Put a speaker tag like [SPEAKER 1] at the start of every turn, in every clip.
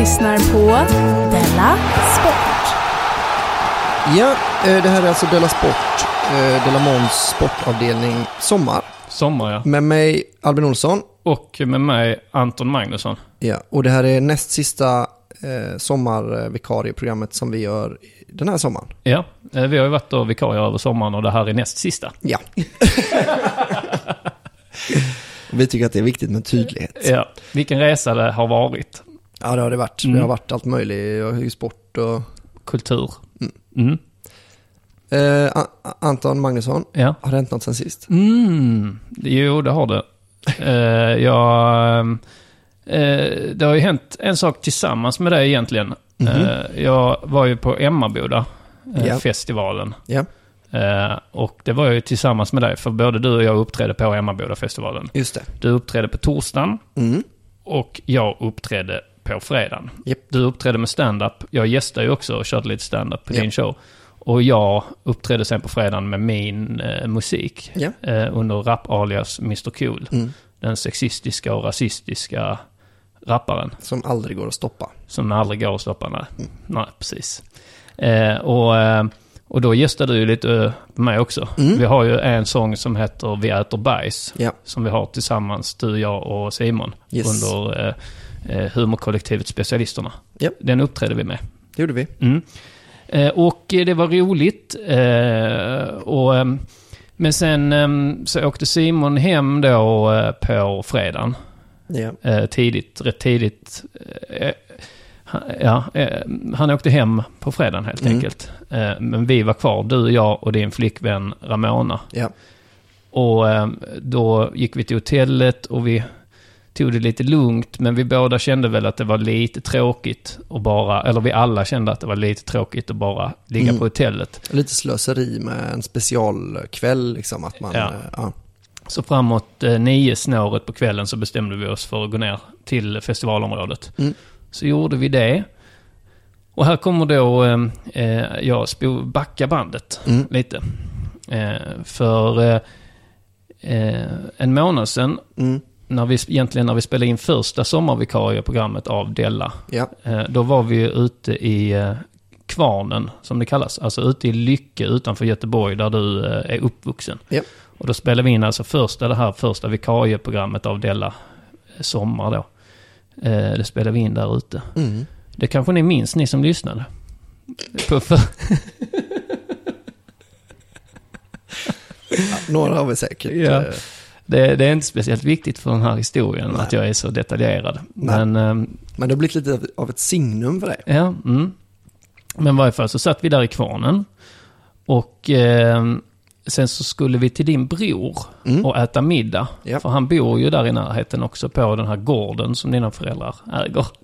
[SPEAKER 1] Lyssnar på Della Sport.
[SPEAKER 2] Ja, eh, det här är alltså Della Sport, eh, Della Måns sportavdelning Sommar.
[SPEAKER 3] Sommar ja.
[SPEAKER 2] Med mig Albin Olsson.
[SPEAKER 3] Och med mig Anton Magnusson.
[SPEAKER 2] Ja, och det här är näst sista eh, sommarvikarieprogrammet som vi gör den här sommaren.
[SPEAKER 3] Ja, vi har ju varit och vikarier över sommaren och det här är näst sista.
[SPEAKER 2] Ja. vi tycker att det är viktigt med tydlighet.
[SPEAKER 3] Ja, vilken resa det har varit.
[SPEAKER 2] Ja, det har det varit.
[SPEAKER 3] Mm.
[SPEAKER 2] Det har varit allt möjligt. Sport och...
[SPEAKER 3] Kultur. Mm.
[SPEAKER 2] Eh, A- A- Anton Magnusson,
[SPEAKER 3] Ja.
[SPEAKER 2] har det hänt något sen sist?
[SPEAKER 3] Mm. Jo, det har det. Eh, jag, eh, det har ju hänt en sak tillsammans med dig egentligen. Eh, jag var ju på Emmaboda, eh,
[SPEAKER 2] Ja.
[SPEAKER 3] festivalen.
[SPEAKER 2] Ja,
[SPEAKER 3] Eh, och det var jag ju tillsammans med dig, för både du och jag uppträdde på Emmaboda-festivalen.
[SPEAKER 2] just det.
[SPEAKER 3] Du uppträdde på torsdagen
[SPEAKER 2] Mm.
[SPEAKER 3] och jag uppträdde på fredagen.
[SPEAKER 2] Japp.
[SPEAKER 3] Du uppträdde med stand-up. Jag gästade ju också och körde lite stand-up på
[SPEAKER 2] Japp.
[SPEAKER 3] din show. Och jag uppträdde sen på fredagen med min eh, musik.
[SPEAKER 2] Ja.
[SPEAKER 3] Eh, under rap-alias Mr Cool.
[SPEAKER 2] Mm.
[SPEAKER 3] Den sexistiska och rasistiska rapparen.
[SPEAKER 2] Som aldrig går att stoppa.
[SPEAKER 3] Som aldrig går att stoppa. Nej, nej precis. Eh, och, eh, och då gästade du lite eh, mig också.
[SPEAKER 2] Mm.
[SPEAKER 3] Vi har ju en sång som heter Vi äter bajs.
[SPEAKER 2] Ja.
[SPEAKER 3] Som vi har tillsammans, du, jag och Simon.
[SPEAKER 2] Yes.
[SPEAKER 3] Under eh, humorkollektivet Specialisterna.
[SPEAKER 2] Ja.
[SPEAKER 3] Den uppträdde vi med.
[SPEAKER 2] Det gjorde vi.
[SPEAKER 3] Mm. Eh, och eh, det var roligt. Eh, och, men sen så åkte Simon hem då eh, på fredagen.
[SPEAKER 2] Ja.
[SPEAKER 3] Eh, tidigt, rätt tidigt. Eh, ja, eh, han åkte hem på fredagen helt
[SPEAKER 2] Mm.
[SPEAKER 3] enkelt. Eh, men vi var kvar, du, jag och din flickvän Ramona.
[SPEAKER 2] Ja.
[SPEAKER 3] Och eh, då gick vi till hotellet och vi tog det lite lugnt. Men vi båda kände väl att det var lite tråkigt att bara, eller vi alla kände att det var lite tråkigt att bara ligga
[SPEAKER 2] Mm.
[SPEAKER 3] på hotellet.
[SPEAKER 2] Lite slöseri med en specialkväll liksom. Att man,
[SPEAKER 3] Ja.
[SPEAKER 2] eh, ja.
[SPEAKER 3] Så framåt eh, nio snåret på kvällen så bestämde vi oss för att gå ner till festivalområdet.
[SPEAKER 2] Mm.
[SPEAKER 3] Så gjorde vi det. Och här kommer då eh, eh, jag backa bandet
[SPEAKER 2] Mm.
[SPEAKER 3] lite. Eh, för eh, eh, en månad sedan,
[SPEAKER 2] Mm.
[SPEAKER 3] När vi, egentligen när vi spelade in första sommarvikarieprogrammet av Della,
[SPEAKER 2] Ja.
[SPEAKER 3] eh, då var vi ute i eh, Kvarnen, som det kallas. Alltså ute i Lycke utanför Göteborg, där du eh, är uppvuxen.
[SPEAKER 2] Ja.
[SPEAKER 3] Och då spelade vi in alltså första, det här första vikarieprogrammet av Della Sommar då. Det spelade vi in där ute.
[SPEAKER 2] Mm.
[SPEAKER 3] Det kanske ni minns, ni som lyssnade. På för...
[SPEAKER 2] Några har vi säkert.
[SPEAKER 3] Ja.
[SPEAKER 2] Eh,
[SPEAKER 3] det, det är inte speciellt viktigt för den här historien
[SPEAKER 2] Nej.
[SPEAKER 3] att jag är så detaljerad.
[SPEAKER 2] Nej.
[SPEAKER 3] Men, ehm,
[SPEAKER 2] Men det har blivit lite av- ett signum för dig.
[SPEAKER 3] ja, mm. Men i varje fall så satt vi där i kvarnen. Och ehm, sen så skulle vi till din bror
[SPEAKER 2] Mm.
[SPEAKER 3] och äta middag.
[SPEAKER 2] Ja.
[SPEAKER 3] För han bor ju där i närheten också på den här gården som dina föräldrar äger.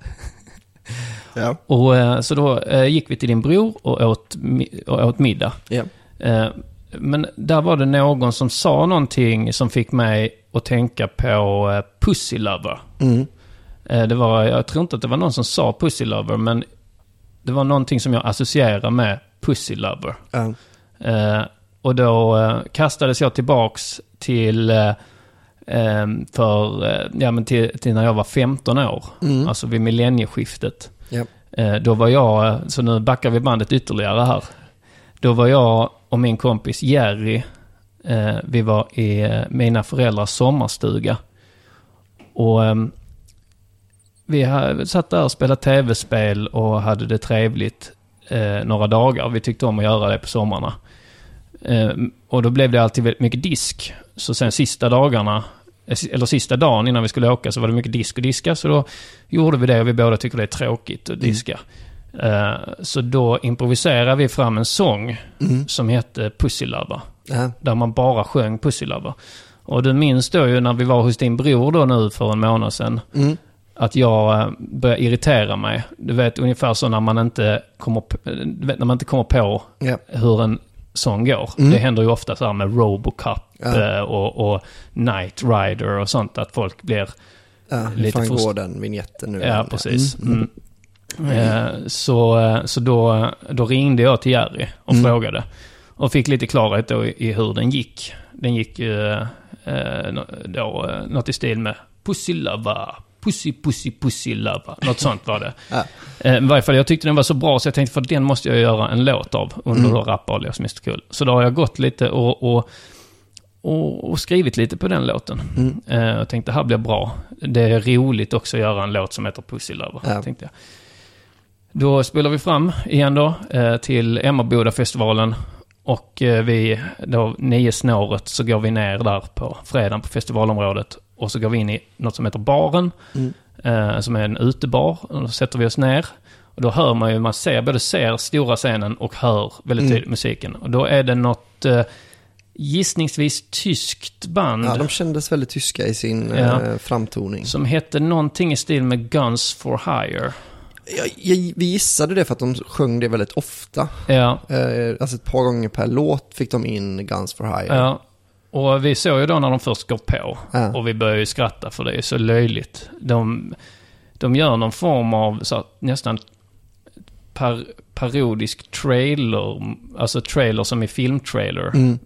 [SPEAKER 2] Ja.
[SPEAKER 3] Och eh, så då eh, gick vi till din bror och åt, och åt middag.
[SPEAKER 2] Ja.
[SPEAKER 3] Men där var det någon som sa någonting som fick mig att tänka på eh, Pussy Lover.
[SPEAKER 2] Mm.
[SPEAKER 3] Eh, Det var, jag tror inte att det var någon som sa Pussy Lover, men det var någonting som jag associerar med Pussy Lover. Eh, och då kastades jag tillbaks till, för, ja, men till, till när jag var 15 år.
[SPEAKER 2] Mm.
[SPEAKER 3] Alltså vid millennieskiftet. Eh, då var jag, så nu backar vi bandet ytterligare här. Då var jag och min kompis Jerry, eh, vi var i eh, mina föräldrars sommarstuga. Och ehm, vi satt där och spelade tv-spel och hade det trevligt eh, några dagar. Vi tyckte om att göra det på sommarna. Eh, och då blev det alltid väldigt mycket disk. Så sen sista dagarna, eh, eller sista dagen innan vi skulle åka så var det mycket disk och diska. Så då gjorde vi det och vi båda tycker det är tråkigt att diska. Eh, så då improviserade vi fram en sång
[SPEAKER 2] Mm.
[SPEAKER 3] som hette Pussy Lover.
[SPEAKER 2] Ja.
[SPEAKER 3] Där man bara sjöng Pussy Lover. Och du minns då ju när vi var hos din bror då nu för en månad sedan.
[SPEAKER 2] Mm.
[SPEAKER 3] att jag eh, börjar irritera mig. Du vet, ungefär så när man inte kommer på, vet, när man inte kommer på
[SPEAKER 2] Ja.
[SPEAKER 3] hur en sång går.
[SPEAKER 2] Mm.
[SPEAKER 3] Det händer ju ofta så här med Robocop
[SPEAKER 2] Ja.
[SPEAKER 3] eh, och, och Night Rider och sånt. Att folk blir...
[SPEAKER 2] Ja, hur
[SPEAKER 3] Lite
[SPEAKER 2] fan går den vignetten nu?
[SPEAKER 3] Ja, precis.
[SPEAKER 2] Mm.
[SPEAKER 3] Mm. Eh, så eh, så då, då ringde jag till Jerry och
[SPEAKER 2] Mm.
[SPEAKER 3] frågade. Och fick lite klarhet då i, hur den gick. Den gick eh, eh, då, något i stil med Pussy Lava, Pussy Pussy Pussy Lava. Något sånt var det.
[SPEAKER 2] Ja.
[SPEAKER 3] Eh, I varje fall, jag tyckte den var så bra så jag tänkte för den måste jag göra en låt av under
[SPEAKER 2] Mm.
[SPEAKER 3] mm. Rappa Alias Mr Cool. Så då har jag gått lite och, och, och, och skrivit lite på den låten.
[SPEAKER 2] Mm.
[SPEAKER 3] Eh, Jag tänkte det här blir bra. Det är roligt också att göra en låt som heter Pussy Lover.
[SPEAKER 2] Ja.
[SPEAKER 3] Tänkte jag. Då spelar vi fram igen då eh, till Emmaboda-festivalen. Och eh, vi, då nio snåret så går vi ner där på fredagen på festivalområdet. Och så går vi in i något som heter Baren.
[SPEAKER 2] Mm.
[SPEAKER 3] Eh, som är en utebar. Och då sätter vi oss ner. Och då hör man ju, man ser, både ser stora scenen och hör väldigt
[SPEAKER 2] Mm.
[SPEAKER 3] tydligt musiken. Och då är det något gissningsvis tyskt band.
[SPEAKER 2] Ja, de kändes väldigt tyska i sin
[SPEAKER 3] Ja.
[SPEAKER 2] framtoning.
[SPEAKER 3] Som hette någonting i stil med Guns for Hire.
[SPEAKER 2] Jag, jag, vi gissade det för att de sjöng det väldigt ofta.
[SPEAKER 3] Ja,
[SPEAKER 2] Eh, alltså ett par gånger per låt fick de in Guns for Hire.
[SPEAKER 3] ja. Och vi såg ju då när de först går på.
[SPEAKER 2] Ja.
[SPEAKER 3] Och vi började ju skratta för det är så löjligt. De, de gör någon form av så nästan par, parodisk trailer. Alltså trailer som i filmtrailer
[SPEAKER 2] Mm.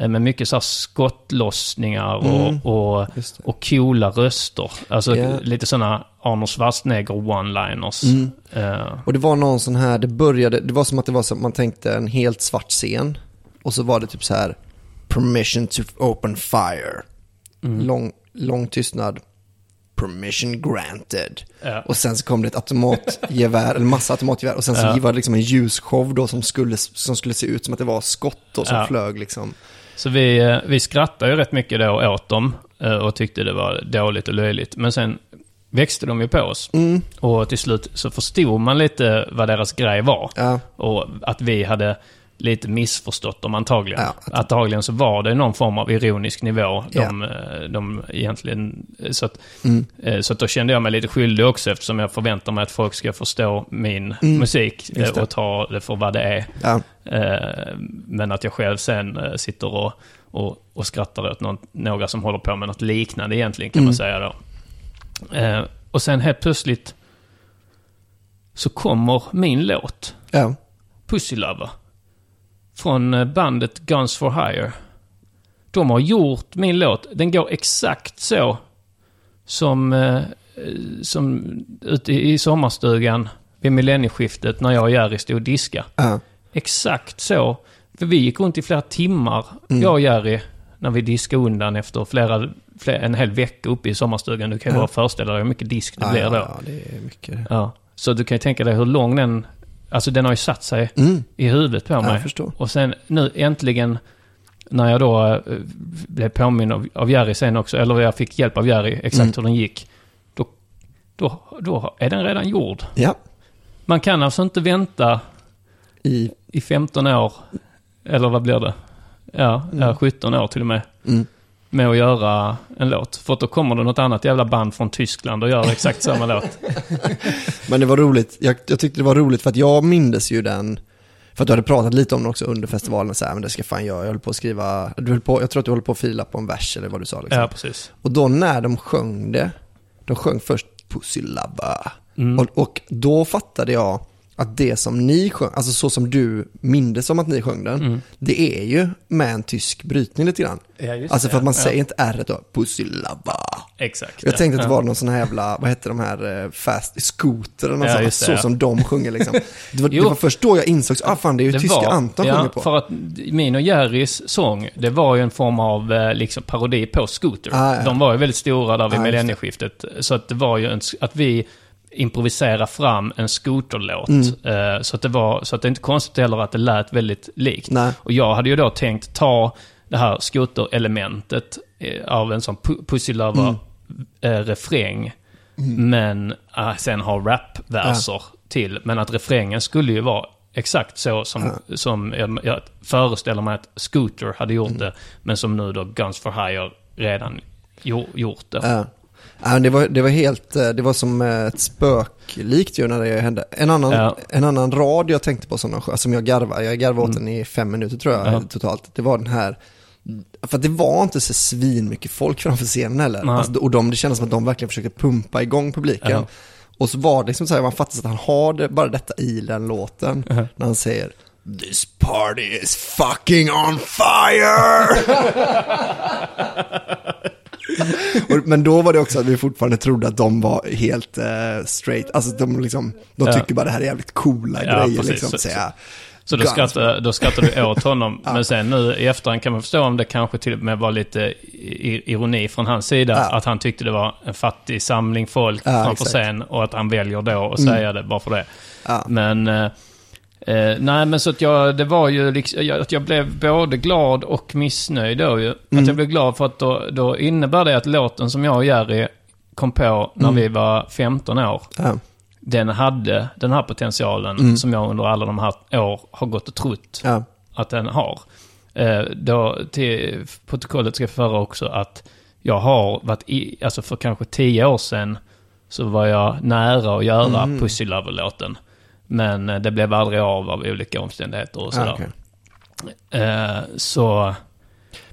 [SPEAKER 3] Eh, Med mycket så skottlossningar
[SPEAKER 2] Mm.
[SPEAKER 3] och, och, och coola röster. Alltså
[SPEAKER 2] Ja.
[SPEAKER 3] lite sådana Arnold Schwarzenegger one-liners.
[SPEAKER 2] Mm.
[SPEAKER 3] Eh,
[SPEAKER 2] Och det var någon sån här, det började, det var som att det var som man tänkte en helt svart scen. Och så var det typ så här, permission to open fire.
[SPEAKER 3] Mm.
[SPEAKER 2] Lång, lång tystnad. Permission granted.
[SPEAKER 3] ja.
[SPEAKER 2] Och sen så kom det ett automatgevär, eller massa automatgevär. Och sen så
[SPEAKER 3] Ja.
[SPEAKER 2] var det liksom en ljusshow då som skulle, som skulle se ut som att det var skott då som flög liksom.
[SPEAKER 3] Så vi, eh, vi skrattade ju rätt mycket då åt dem eh, och tyckte det var dåligt och löjligt. Men sen växte de ju på oss.
[SPEAKER 2] Mm,
[SPEAKER 3] Och till slut så förstod man lite vad deras grej var.
[SPEAKER 2] ja,
[SPEAKER 3] Och att vi hade lite missförstått dem antagligen.
[SPEAKER 2] Ja.
[SPEAKER 3] Antagligen så var det någon form av ironisk nivå. De, eh, de egentligen... Så att,
[SPEAKER 2] mm,
[SPEAKER 3] eh, så att då kände jag mig lite skyldig också eftersom jag förväntar mig att folk ska förstå min
[SPEAKER 2] Mm.
[SPEAKER 3] musik eh, och ta det för vad det är.
[SPEAKER 2] ja,
[SPEAKER 3] Eh, Men att jag själv sen eh, sitter och, och, och skrattar åt någon, några som håller på med något liknande egentligen kan
[SPEAKER 2] Mm.
[SPEAKER 3] man säga då. Eh, Och sen helt plötsligt så kommer min låt,
[SPEAKER 2] ja.
[SPEAKER 3] Pussy Lover, från eh, bandet Guns for Hire. De har gjort min låt, den går exakt så som, eh, som ute i sommarstugan vid millennieskiftet när jag och Jerry stod och diska.
[SPEAKER 2] ja.
[SPEAKER 3] Exakt så. För vi gick runt i flera timmar,
[SPEAKER 2] Mm.
[SPEAKER 3] jag och Jerry, när vi diskade undan efter flera, flera, en hel vecka uppe i sommarstugan. Du kan ju
[SPEAKER 2] Ja.
[SPEAKER 3] bara föreställa dig hur mycket disk det
[SPEAKER 2] ja,
[SPEAKER 3] blir då.
[SPEAKER 2] ja, det är mycket.
[SPEAKER 3] Ja. Så du kan ju tänka dig hur lång den... Alltså den har ju satt sig
[SPEAKER 2] Mm,
[SPEAKER 3] i huvudet på mig. Och sen nu äntligen, när jag då eh, blev påminn av, av Jerry sen också, eller jag fick hjälp av Jerry, exakt
[SPEAKER 2] Mm.
[SPEAKER 3] hur den gick. Då, då, då är den redan gjord.
[SPEAKER 2] Ja,
[SPEAKER 3] Man kan alltså inte vänta
[SPEAKER 2] i,
[SPEAKER 3] i 15 år, eller vad blir det? Ja, ja
[SPEAKER 2] Mm.
[SPEAKER 3] 17 år till och med,
[SPEAKER 2] mm.
[SPEAKER 3] Med att göra en låt. För att då kommer det något annat jävla band från Tyskland och gör exakt samma låt.
[SPEAKER 2] Men det var roligt, jag, jag tyckte det var roligt för att jag mindes ju den, för att du hade pratat lite om den också under festivalen, så här, men det ska fan göra, jag höll på att skriva, du höll på, jag tror att du höll på att fila på en vers eller vad du sa liksom.
[SPEAKER 3] Ja, precis.
[SPEAKER 2] Och då när de sjöng det, de sjöng först Pussy Lava.
[SPEAKER 3] Mm.
[SPEAKER 2] Och, och då fattade jag att det som ni sjöng, alltså så som du mindes som att ni sjöng den,
[SPEAKER 3] Mm.
[SPEAKER 2] det är ju med en tysk brytning lite grann.
[SPEAKER 3] Ja,
[SPEAKER 2] Alltså
[SPEAKER 3] det,
[SPEAKER 2] för att man
[SPEAKER 3] ja.
[SPEAKER 2] säger inte r då, Pussy Lava.
[SPEAKER 3] Exakt.
[SPEAKER 2] Jag tänkte att det var någon sån här jävla, vad heter de här, eh, fast scooter eller
[SPEAKER 3] Ja, det,
[SPEAKER 2] så
[SPEAKER 3] ja.
[SPEAKER 2] som de sjunger liksom. Det var, det var först då jag insåg, ah fan det är ju tyska Anton
[SPEAKER 3] ja,
[SPEAKER 2] sjunger på.
[SPEAKER 3] för att min och Jerrys sång, det var ju en form av eh, liksom, parodi på Scooter.
[SPEAKER 2] Ah.
[SPEAKER 3] De var ju väldigt stora där vid
[SPEAKER 2] Ah, det.
[SPEAKER 3] millennieskiftet. Så att det var ju en, att vi improvisera fram en skoterlåt.
[SPEAKER 2] Mm.
[SPEAKER 3] Eh, så, att det var, så att det är inte konstigt heller att det lät väldigt likt.
[SPEAKER 2] Nej.
[SPEAKER 3] Och jag hade ju då tänkt ta det här skoterelementet eh, av en sån pu- Pussy Lover eh, refräng. Men eh, sen ha rapverser till. Men att refrängen skulle ju vara exakt så som, som jag, jag föreställer mig att Scooter hade gjort det. Men som nu då Guns for Hire redan jo, gjort det.
[SPEAKER 2] Ja. Ja, det, var, det var helt, eh, det var som eh, ett spöklikt ju när det hände. En annan,
[SPEAKER 3] Ja.
[SPEAKER 2] en annan rad jag tänkte på som, de- som jag garvade, jag garvade åt den i fem minuter tror jag
[SPEAKER 3] Ja.
[SPEAKER 2] totalt. Det var den här, för det var inte så svin mycket folk framför scenen heller. Alltså, och de, det kändes som att de verkligen försökte pumpa igång publiken.
[SPEAKER 3] Ja.
[SPEAKER 2] Och så var det liksom så här, man fattar att han har det, bara detta i den låten. När han säger This party is fucking on fire! Men då var det också att vi fortfarande trodde att de var helt eh, straight. Alltså de, liksom, de
[SPEAKER 3] Ja.
[SPEAKER 2] tycker bara det här är jävligt coola
[SPEAKER 3] Ja,
[SPEAKER 2] grejer.
[SPEAKER 3] precis.
[SPEAKER 2] Liksom,
[SPEAKER 3] Så-
[SPEAKER 2] säga.
[SPEAKER 3] Så då
[SPEAKER 2] Guns.
[SPEAKER 3] skrattar, då skrattar du åt honom. Men sen nu i efterhand kan man förstå om det kanske till och med var lite ironi från hans sida.
[SPEAKER 2] Ja.
[SPEAKER 3] Att han tyckte det var en fattig samling folk
[SPEAKER 2] Ja,
[SPEAKER 3] framför.
[SPEAKER 2] Mm.
[SPEAKER 3] scen. Och att han väljer då att säga det bara för det.
[SPEAKER 2] Ja.
[SPEAKER 3] Men... Eh, nej, men så att jag, det var ju liksom, att jag blev både glad och missnöjd då ju.
[SPEAKER 2] Mm.
[SPEAKER 3] Att jag blev glad för att då, då innebär det att låten som jag och Jerry kom på när
[SPEAKER 2] Mm.
[SPEAKER 3] vi var 15 år
[SPEAKER 2] Ja.
[SPEAKER 3] den hade den här potentialen
[SPEAKER 2] Mm.
[SPEAKER 3] som jag under alla de här år har gått och trott
[SPEAKER 2] Ja.
[SPEAKER 3] att den har. Eh, då till protokollet ska jag föra också att jag har varit i, alltså för kanske tio år sedan så var jag nära att göra
[SPEAKER 2] Mm.
[SPEAKER 3] Pussy Lover-låten. Men eh, det blev aldrig av av olika omständigheter och sådär.
[SPEAKER 2] Ah, okej.
[SPEAKER 3] eh, så,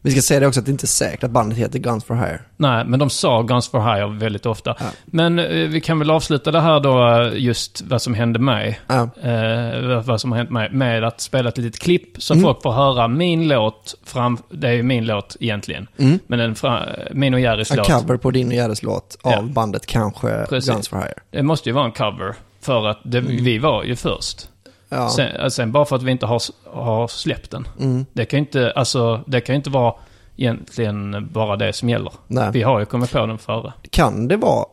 [SPEAKER 2] Vi ska säga det också att det inte är säkert att bandet heter Guns for Hire.
[SPEAKER 3] nej, men de sa Guns for Hire väldigt ofta.
[SPEAKER 2] Ja.
[SPEAKER 3] Men eh, vi kan väl avsluta det här då, just vad som hände mig.
[SPEAKER 2] Ja.
[SPEAKER 3] eh, vad som har hänt mig, med att spela ett litet klipp så
[SPEAKER 2] Mm.
[SPEAKER 3] folk får höra min låt, fram, det är ju min låt egentligen,
[SPEAKER 2] Mm.
[SPEAKER 3] men en, fra, min och Jerrys
[SPEAKER 2] En
[SPEAKER 3] låt.
[SPEAKER 2] cover på din och Jerrys låt av
[SPEAKER 3] Ja.
[SPEAKER 2] bandet kanske
[SPEAKER 3] Precis.
[SPEAKER 2] Guns for Hire.
[SPEAKER 3] Det måste ju vara en cover, för att det, vi var ju först.
[SPEAKER 2] Mm. Ja.
[SPEAKER 3] Sen, eh, sen bara för att vi inte har, har släppt den.
[SPEAKER 2] Mm.
[SPEAKER 3] Det kan ju inte, alltså, det kan ju inte vara egentligen bara det som gäller.
[SPEAKER 2] Nej.
[SPEAKER 3] Vi har ju kommit på den före.
[SPEAKER 2] Kan det vara,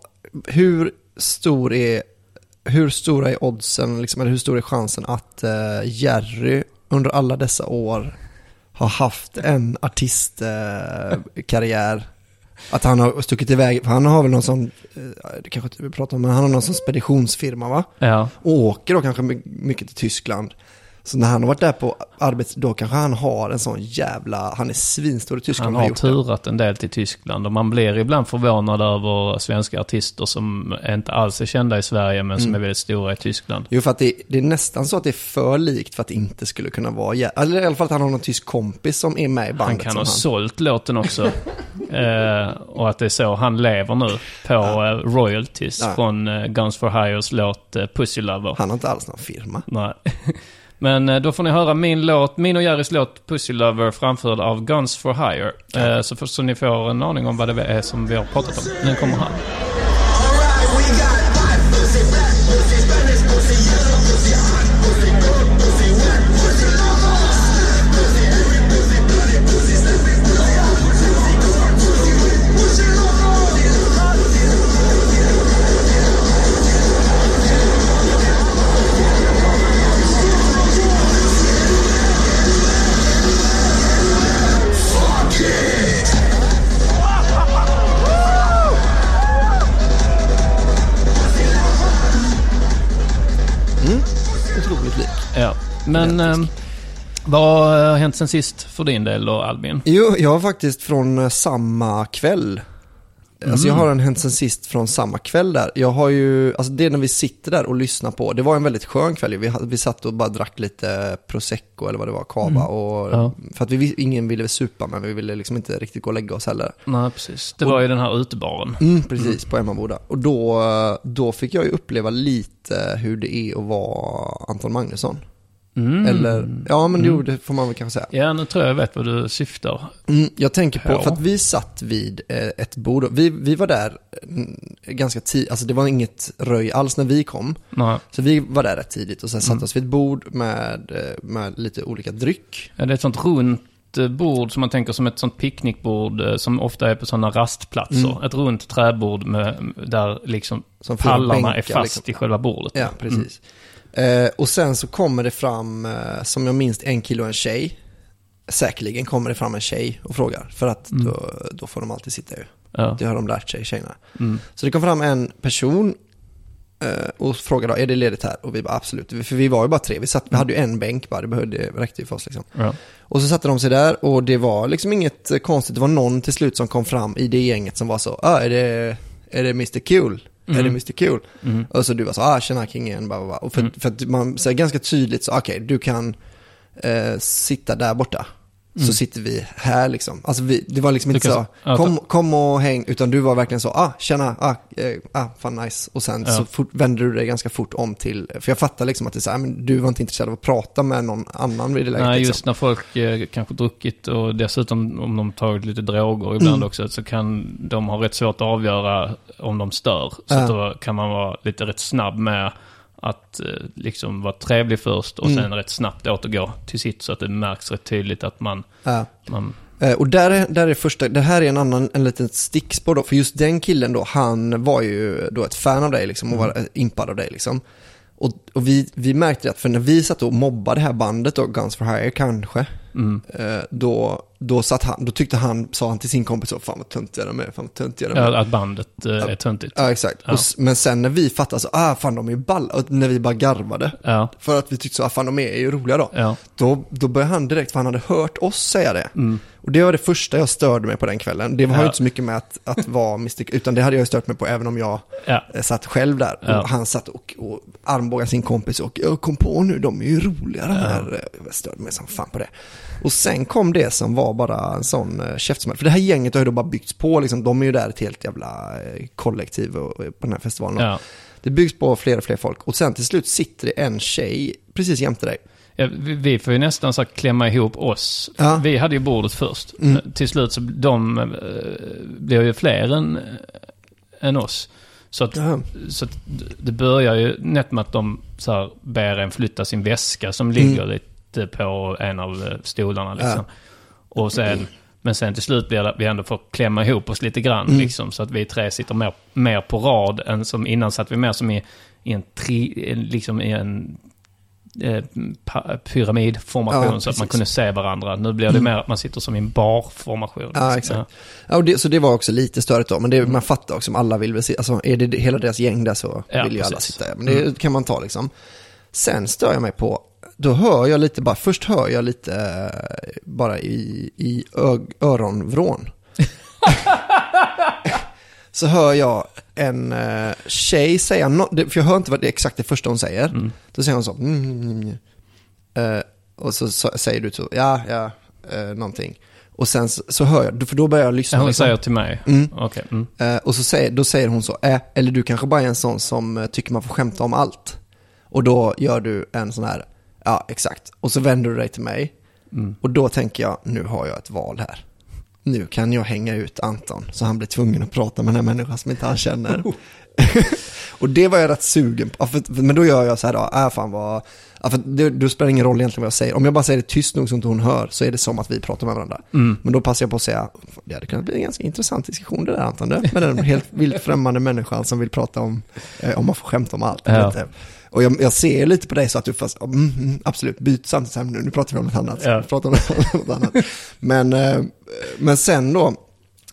[SPEAKER 2] hur stor är, hur stora är oddsen, liksom, eller hur stor är chansen att eh, Jerry under alla dessa år har haft en artistkarriär? Att han har stuckit iväg, för han har väl någon sån, eh, det kanske inte vi pratar om, men han har någon sån speditionsfirma va?
[SPEAKER 3] Ja,
[SPEAKER 2] Och åker då kanske my- mycket till Tyskland. Så när han har varit där på arbets, då kanske han har en sån jävla, han är svinstor i Tyskland
[SPEAKER 3] han har turat en del till Tyskland och man blir ibland förvånad över svenska artister som inte alls är kända i Sverige men
[SPEAKER 2] Mm.
[SPEAKER 3] som är väldigt stora i Tyskland.
[SPEAKER 2] Jo, för att det, det är nästan så att det är för likt för att det inte skulle kunna vara, eller i alla fall att han har någon tysk kompis som är med i bandet.
[SPEAKER 3] Han kan ha sålt låten också. eh, och att det är så han lever nu på eh, royalties
[SPEAKER 2] Ja.
[SPEAKER 3] från eh, Guns for Hires låt eh, Pussy Lover.
[SPEAKER 2] Han har inte alls någon firma.
[SPEAKER 3] Nej. Men eh, då får ni höra min låt, min och Jerrys låt Pussy Lover framförd av Guns for Hire. Eh, så, för, så ni får en aning om vad det är som vi har pratat om. Den kommer här. Ja. Men eh, vad har hänt sen sist för din del då Albin?
[SPEAKER 2] Jo, jag har faktiskt från eh, samma kväll. Alltså
[SPEAKER 3] Mm.
[SPEAKER 2] jag har en hänt sen sist från samma kväll där. Jag har ju, alltså det när vi sitter där och lyssnar på, det var en väldigt skön kväll. Vi, vi satt och bara drack lite prosecco eller vad det var, cava. Och,
[SPEAKER 3] Mm. Ja.
[SPEAKER 2] För att vi, ingen ville supa men vi ville liksom inte riktigt gå och lägga oss heller.
[SPEAKER 3] Nej, precis. Det var ju den här utebaren.
[SPEAKER 2] Mm, precis, på Emmaboda. Och då, då fick jag ju uppleva lite hur det är att vara Anton Magnusson.
[SPEAKER 3] Mm.
[SPEAKER 2] Eller, ja men jo, det får man väl kanske säga.
[SPEAKER 3] Ja, nu tror jag jag vet vad du syftar.
[SPEAKER 2] Mm, jag tänker på,
[SPEAKER 3] Ja.
[SPEAKER 2] för att vi satt vid eh, ett bord, vi, vi var där mm, ganska tidigt, alltså det var inget röj alls när vi kom.
[SPEAKER 3] Nej.
[SPEAKER 2] Så vi var där rätt tidigt och sen
[SPEAKER 3] Mm.
[SPEAKER 2] satt oss vid ett bord med, eh, med lite olika dryck.
[SPEAKER 3] Ja, det är ett sånt runt eh, bord som man tänker som ett sånt picknickbord som ofta är på sådana rastplatser.
[SPEAKER 2] Mm.
[SPEAKER 3] Ett runt träbord med, där liksom
[SPEAKER 2] Som
[SPEAKER 3] pallarna
[SPEAKER 2] bänkar,
[SPEAKER 3] är fast
[SPEAKER 2] liksom.
[SPEAKER 3] i själva bordet.
[SPEAKER 2] Ja, precis. Eh, och sen så kommer det fram, eh, som jag minns, en kille och en tjej. Säkerligen kommer det fram en tjej och frågar, för att
[SPEAKER 3] Mm.
[SPEAKER 2] då, då får de alltid sitta ju.
[SPEAKER 3] Ja.
[SPEAKER 2] Det har de lärt sig, tjejerna.
[SPEAKER 3] Mm.
[SPEAKER 2] Så det kom fram en person eh, och frågade, är det ledigt här? Och vi bara absolut, för vi var ju bara tre, vi, satt, vi hade ju en bänk bara, det behövde, det räckte ju för oss liksom.
[SPEAKER 3] Ja.
[SPEAKER 2] Och så satte de sig där och det var liksom inget konstigt, det var någon till slut som kom fram i det gänget som var så, ah, är det, är det Mr Cool? Är det
[SPEAKER 3] Mm.
[SPEAKER 2] Mr Cool?
[SPEAKER 3] Mm.
[SPEAKER 2] Och så du var så, ah tjena kingen, bla, bla, bla. Och för,
[SPEAKER 3] Mm.
[SPEAKER 2] för att man säger ganska tydligt så, okej du kan eh, sitta där borta.
[SPEAKER 3] Mm.
[SPEAKER 2] Så sitter vi här liksom. Alltså vi, det var liksom
[SPEAKER 3] Du
[SPEAKER 2] inte så,
[SPEAKER 3] ja,
[SPEAKER 2] kom, kom och häng, utan du var verkligen så, ah tjena, ah, eh, ah fan nice. Och sen
[SPEAKER 3] Ja.
[SPEAKER 2] så fort, vände du dig ganska fort om till, för jag fattar liksom att det är så här, men du var inte intresserad av att prata med någon annan vid det läget.
[SPEAKER 3] Nej,
[SPEAKER 2] liksom.
[SPEAKER 3] just när folk eh, kanske druckit och dessutom om de tagit lite droger ibland
[SPEAKER 2] Mm.
[SPEAKER 3] också så kan de ha rätt svårt att avgöra om de stör. Så att då kan man vara lite rätt snabb med att eh, liksom vara trevlig först och
[SPEAKER 2] Mm.
[SPEAKER 3] sen rätt snabbt återgå till sitt så att det märks rätt tydligt att man...
[SPEAKER 2] Ja.
[SPEAKER 3] man
[SPEAKER 2] Eh, Och där är, där är första, det här är en annan, en liten stickspår då, för just den killen då, han var ju då ett fan av dig liksom och var eh, impad av dig liksom. Och, och vi, vi märkte att för när vi satt och mobbade det här bandet då, Guns for Hire kanske,
[SPEAKER 3] mm,
[SPEAKER 2] då, då, satt han, då tyckte han, sa han till sin kompis så, fan vad töntiga de är, fan vad töntiga de är.
[SPEAKER 3] ja, att bandet eh, är töntigt.
[SPEAKER 2] Ja, exakt.
[SPEAKER 3] Ja.
[SPEAKER 2] Och, men sen när vi fattade så, ah fan de är ju balla, och när vi bara garvade,
[SPEAKER 3] Ja,
[SPEAKER 2] för att vi tyckte så, ah fan de är ju roliga då.
[SPEAKER 3] ja.
[SPEAKER 2] Då, då började han direkt, för han hade hört oss säga det.
[SPEAKER 3] Mm,
[SPEAKER 2] Och det var det första jag störde mig på den kvällen. Det ju
[SPEAKER 3] Ja.
[SPEAKER 2] inte så mycket med att, att vara mystik, utan det hade jag stört mig på även om jag
[SPEAKER 3] ja.
[SPEAKER 2] eh, satt själv där.
[SPEAKER 3] Ja.
[SPEAKER 2] Och han satt och, och armbågade sin kompis och jag kom på nu, de är ju roliga de här. Eh, Jag störde mig som fan på det. Och sen kom det som var bara en sån uh, käftsmäll. För det här gänget har ju då bara byggts på, liksom, de är ju där ett helt jävla eh, kollektiv på den här festivalen. Det byggs på fler och fler folk. Och sen till slut sitter det en tjej precis jämte dig.
[SPEAKER 3] Ja, vi, får ju nästan så klämma ihop oss.
[SPEAKER 2] Ja.
[SPEAKER 3] Vi hade ju bordet först.
[SPEAKER 2] Mm.
[SPEAKER 3] Till slut så de eh, blir ju fler än, än oss. Så att,
[SPEAKER 2] Ja.
[SPEAKER 3] så att det börjar ju nätt med att de så här ber en flytta sin väska som ligger lite på en av eh, stolarna liksom. Och sen, men sen till slut blir det att vi ändå får klämma ihop oss lite grann
[SPEAKER 2] Mm.
[SPEAKER 3] liksom. Så att vi tre sitter mer, mer på rad än som innan satt vi mer som i, i en tri, liksom i en eh, pyramidformation
[SPEAKER 2] Ja,
[SPEAKER 3] så att man kunde se varandra. Nu blir det
[SPEAKER 2] Mm.
[SPEAKER 3] mer att man sitter som i en barformation.
[SPEAKER 2] Ja, exakt. Ja, och det, så det var också lite störigt då, men det, man fattar också om alla vill väl se, alltså är det hela deras gäng där så
[SPEAKER 3] Ja,
[SPEAKER 2] vill ju alla sitta där. Men det kan man ta liksom. Sen stör jag mig på, då hör jag lite bara, först hör jag lite eh, bara i, i ö, öronvrån. så hör jag en uh, tjej säga, no, för jag hör inte vad det är exakt det första hon säger.
[SPEAKER 3] Mm.
[SPEAKER 2] Då säger hon så, mm, mm, mm. Eh, och så, så säger du så, ja, ja, uh, någonting. Och sen så, så hör jag, för då börjar jag lyssna.
[SPEAKER 3] Hon
[SPEAKER 2] liksom.
[SPEAKER 3] säger till mig.
[SPEAKER 2] Mm.
[SPEAKER 3] Okej. Mm.
[SPEAKER 2] Eh, och så säger, då säger hon så, äh, eller du kanske bara är en sån som eh, tycker man får skämta om allt. Och då gör du en sån här, ja exakt. Och så vänder du dig till mig.
[SPEAKER 3] Mm.
[SPEAKER 2] Och då tänker jag, nu har jag ett val här. Nu kan jag hänga ut Anton, så han blir tvungen att prata med den här människan som inte han känner. och det var jag rätt sugen på, men då gör jag så här då, äh, fan vad, ja, för det, det spelar ingen roll egentligen vad jag säger. Om jag bara säger det tyst nog så inte hon hör, så är det som att vi pratar med varandra.
[SPEAKER 3] Mm.
[SPEAKER 2] Men då passar jag på att säga, det hade kunnat bli en ganska intressant diskussion det där Anton, det, med den helt vilt främmande människan som vill prata om, eh, om man får skämta om allt.
[SPEAKER 3] Ja.
[SPEAKER 2] Och jag, jag ser lite på dig så att du fast, mm, mm, absolut, byt här, nu, pratar vi om något annat.
[SPEAKER 3] Ja.
[SPEAKER 2] Pratar om något annat. Men, eh, men sen då,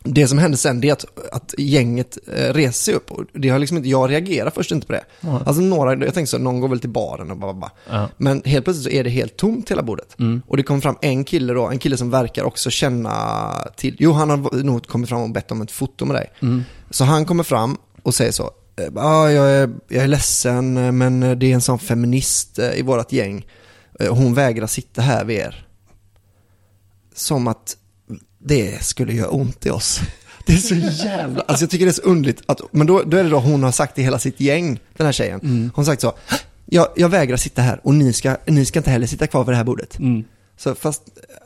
[SPEAKER 2] det som hände sen det är att, att gänget eh, reser sig upp och det har liksom inte, jag reagerar först inte på det.
[SPEAKER 3] Ja.
[SPEAKER 2] Alltså några, jag tänkte så, någon går väl till baren och bara, bara.
[SPEAKER 3] Ja.
[SPEAKER 2] Men helt plötsligt så är det helt tomt hela bordet.
[SPEAKER 3] Mm.
[SPEAKER 2] Och det kom fram en kille då, en kille som verkar också känna till, jo han har nog kommit fram och bett om ett foto med dig.
[SPEAKER 3] Mm.
[SPEAKER 2] Så han kommer fram och säger så, ah, jag, är, jag är ledsen eh, men det är en sån feminist eh, i vårat gäng. Eh, Hon vägrar sitta här vid er. Som att det skulle göra ont i oss. Det är så jävla, alltså jag tycker det är så underligt att, men då, då är det då hon har sagt till hela sitt gäng, den här tjejen.
[SPEAKER 3] Mm.
[SPEAKER 2] Hon har sagt så, jag, jag vägrar sitta här och ni ska, ni ska inte heller sitta kvar vid det här bordet.
[SPEAKER 3] Mm.
[SPEAKER 2] Så fast,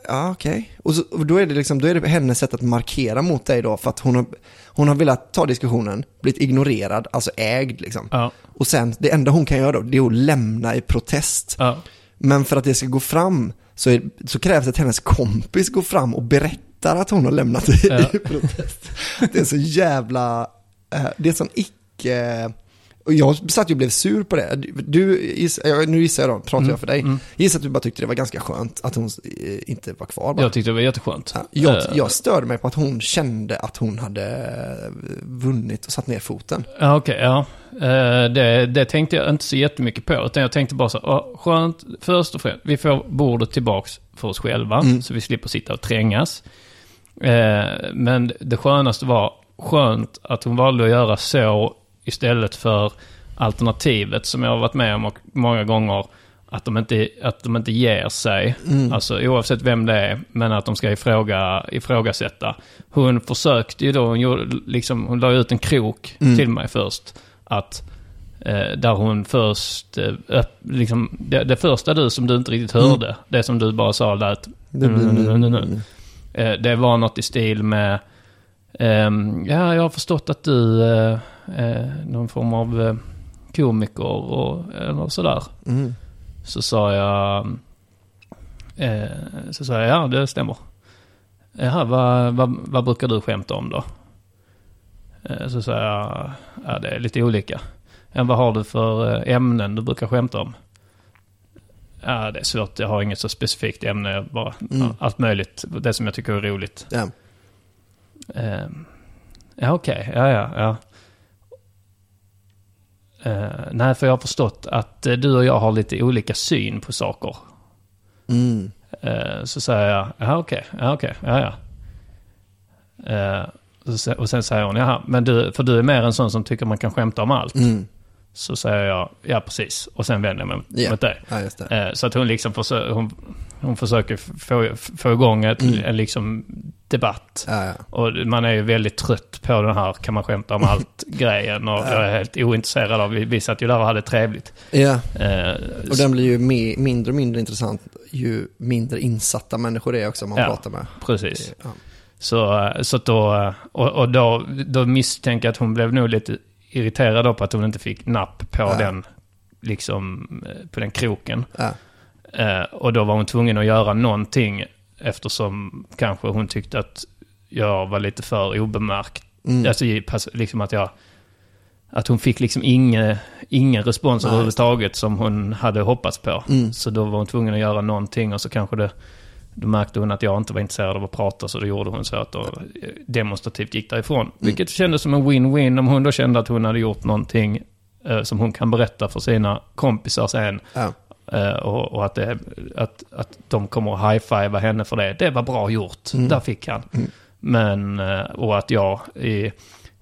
[SPEAKER 2] ja okej. Och, så, och då är det liksom, då är det hennes sätt att markera mot dig då, för att hon har, hon har velat ta diskussionen, blivit ignorerad, alltså ägd liksom.
[SPEAKER 3] Ja.
[SPEAKER 2] Och sen, det enda hon kan göra då, det är att lämna i protest.
[SPEAKER 3] Ja.
[SPEAKER 2] Men för att det ska gå fram så, är, så krävs det att hennes kompis går fram och berättar att hon har lämnat i,
[SPEAKER 3] Ja.
[SPEAKER 2] i protest. Det är så jävla, eh, det är sån icke... Och jag satt ju och blev sur på det. Du, ja, nu gissar jag då, pratar
[SPEAKER 3] Mm,
[SPEAKER 2] jag för dig.
[SPEAKER 3] mm.
[SPEAKER 2] Gissar att du bara tyckte det var ganska skönt att hon eh, inte var kvar bara.
[SPEAKER 3] Jag tyckte det var jätteskönt.
[SPEAKER 2] Ja, jag,
[SPEAKER 3] Eh,
[SPEAKER 2] jag störde mig på att hon kände att hon hade vunnit och satt ner foten.
[SPEAKER 3] Ja, okej, ja. Eh, Det, det tänkte jag inte så jättemycket på. Utan jag tänkte bara så, oh, skönt, först och främst, vi får bordet tillbaks för oss själva.
[SPEAKER 2] Mm.
[SPEAKER 3] Så vi slipper sitta och trängas. Eh, Men det skönaste var skönt att hon valde att göra så istället för alternativet som jag har varit med om och många gånger. Att de inte, att de inte ger sig.
[SPEAKER 2] Mm.
[SPEAKER 3] Alltså oavsett vem det är. Men att de ska ifråga, ifrågasätta. Hon försökte ju då, hon, gjorde, liksom, hon la ut en krok
[SPEAKER 2] Mm.
[SPEAKER 3] till mig först. Att eh, där hon först, eh, liksom, det, det första du som du inte riktigt hörde. Det som du bara sa lät
[SPEAKER 2] Det
[SPEAKER 3] Mm, mm, mm. Eh, Det var något i stil med... ehm, ja, jag har förstått att du eh, någon form av eh, komiker och, eller sådär.
[SPEAKER 2] Mm.
[SPEAKER 3] Så sa jag... Eh, så sa jag, ja det stämmer. Jaha, vad, vad, vad brukar du skämta om då? Eh, så sa jag, ja det är lite olika. Ja, vad har du för eh, ämnen du brukar skämta om? Ja, det är svårt. Jag har inget så specifikt ämne. Bara,
[SPEAKER 2] Mm.
[SPEAKER 3] Allt möjligt. Det som jag tycker är roligt.
[SPEAKER 2] Ja.
[SPEAKER 3] Eh, ja, okej. Ja, ja, ja. Eh, nej, för jag har förstått att eh, du och jag har lite olika syn på saker.
[SPEAKER 2] Mm.
[SPEAKER 3] Eh, så säger jag, ja okej, ja okej, ja ja. Och se- och sen säger hon, jaha, men du, för du är mer en sån som tycker man kan skämta om allt.
[SPEAKER 2] Mm.
[SPEAKER 3] Så säger jag, ja precis. Och sen vänder jag mig
[SPEAKER 2] Ja.
[SPEAKER 3] mot dig.
[SPEAKER 2] Ja, det.
[SPEAKER 3] Så att hon liksom försöker, hon, hon försöker få, få igång ett,
[SPEAKER 2] Mm.
[SPEAKER 3] en liksom debatt.
[SPEAKER 2] Ja, ja.
[SPEAKER 3] Och man är ju väldigt trött på den här kan man skämta om allt-grejen. Och jag är helt ointresserad av, vi, vi satt ju där och hade trevligt.
[SPEAKER 2] ja.
[SPEAKER 3] Eh,
[SPEAKER 2] Och den blir ju me- mindre och mindre intressant ju mindre insatta människor det är också man
[SPEAKER 3] Ja.
[SPEAKER 2] pratar med.
[SPEAKER 3] precis.
[SPEAKER 2] Ja.
[SPEAKER 3] Så, så att då, och, och då, då misstänker jag att hon blev nog lite irriterad då på att hon inte fick napp på
[SPEAKER 2] Ja.
[SPEAKER 3] den, liksom, eh, på den kroken.
[SPEAKER 2] Ja.
[SPEAKER 3] Eh, och då var hon tvungen att göra någonting eftersom kanske hon tyckte att jag var lite för obemärkt.
[SPEAKER 2] Mm.
[SPEAKER 3] Alltså liksom att jag... Att hon fick liksom ingen, ingen respons
[SPEAKER 2] Nej,
[SPEAKER 3] överhuvudtaget som hon hade hoppats på.
[SPEAKER 2] Mm.
[SPEAKER 3] Så då var hon tvungen att göra någonting och så kanske det... Då märkte hon att jag inte var intresserad av att prata så då gjorde hon så att då eh, demonstrativt gick därifrån.
[SPEAKER 2] Mm.
[SPEAKER 3] Vilket kändes som en win-win om hon då kände att hon hade gjort någonting eh, som hon kan berätta för sina kompisar sen.
[SPEAKER 2] Ja.
[SPEAKER 3] Eh, och, och att, det, att, att de kommer att high-fivea henne för det. Det var bra gjort.
[SPEAKER 2] Mm.
[SPEAKER 3] Där fick han.
[SPEAKER 2] Mm.
[SPEAKER 3] Men, eh, och att jag i,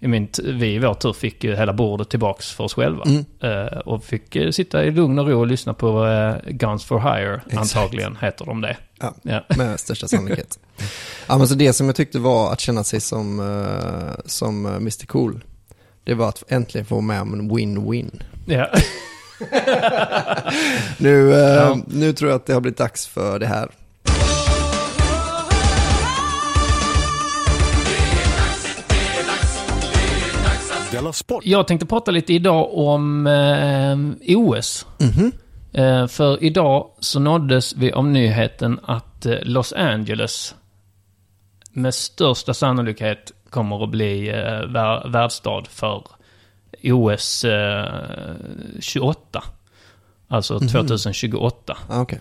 [SPEAKER 3] i min, vi i vår tur fick ju hela bordet tillbaks för oss själva.
[SPEAKER 2] Mm.
[SPEAKER 3] Eh, och fick sitta i lugn och ro och lyssna på Guns for Hire,
[SPEAKER 2] Exakt.
[SPEAKER 3] antagligen heter de det.
[SPEAKER 2] Ja.
[SPEAKER 3] Ja.
[SPEAKER 2] Med största sannolikhet. ja, men så det som jag tyckte var att känna sig som, som Mr Cool, det var att äntligen få vara med om en win-win.
[SPEAKER 3] Ja.
[SPEAKER 2] Nu, eh,
[SPEAKER 3] Ja.
[SPEAKER 2] nu tror jag att det har blivit dags för det här.
[SPEAKER 3] Jag tänkte prata lite idag om eh, OS.
[SPEAKER 2] Mhm.
[SPEAKER 3] Eh, för idag så nåddes vi av nyheten att eh, Los Angeles med största sannolikhet kommer att bli eh, vär, värdstad för OS eh, 28. Alltså 2028.
[SPEAKER 2] Ja, okej.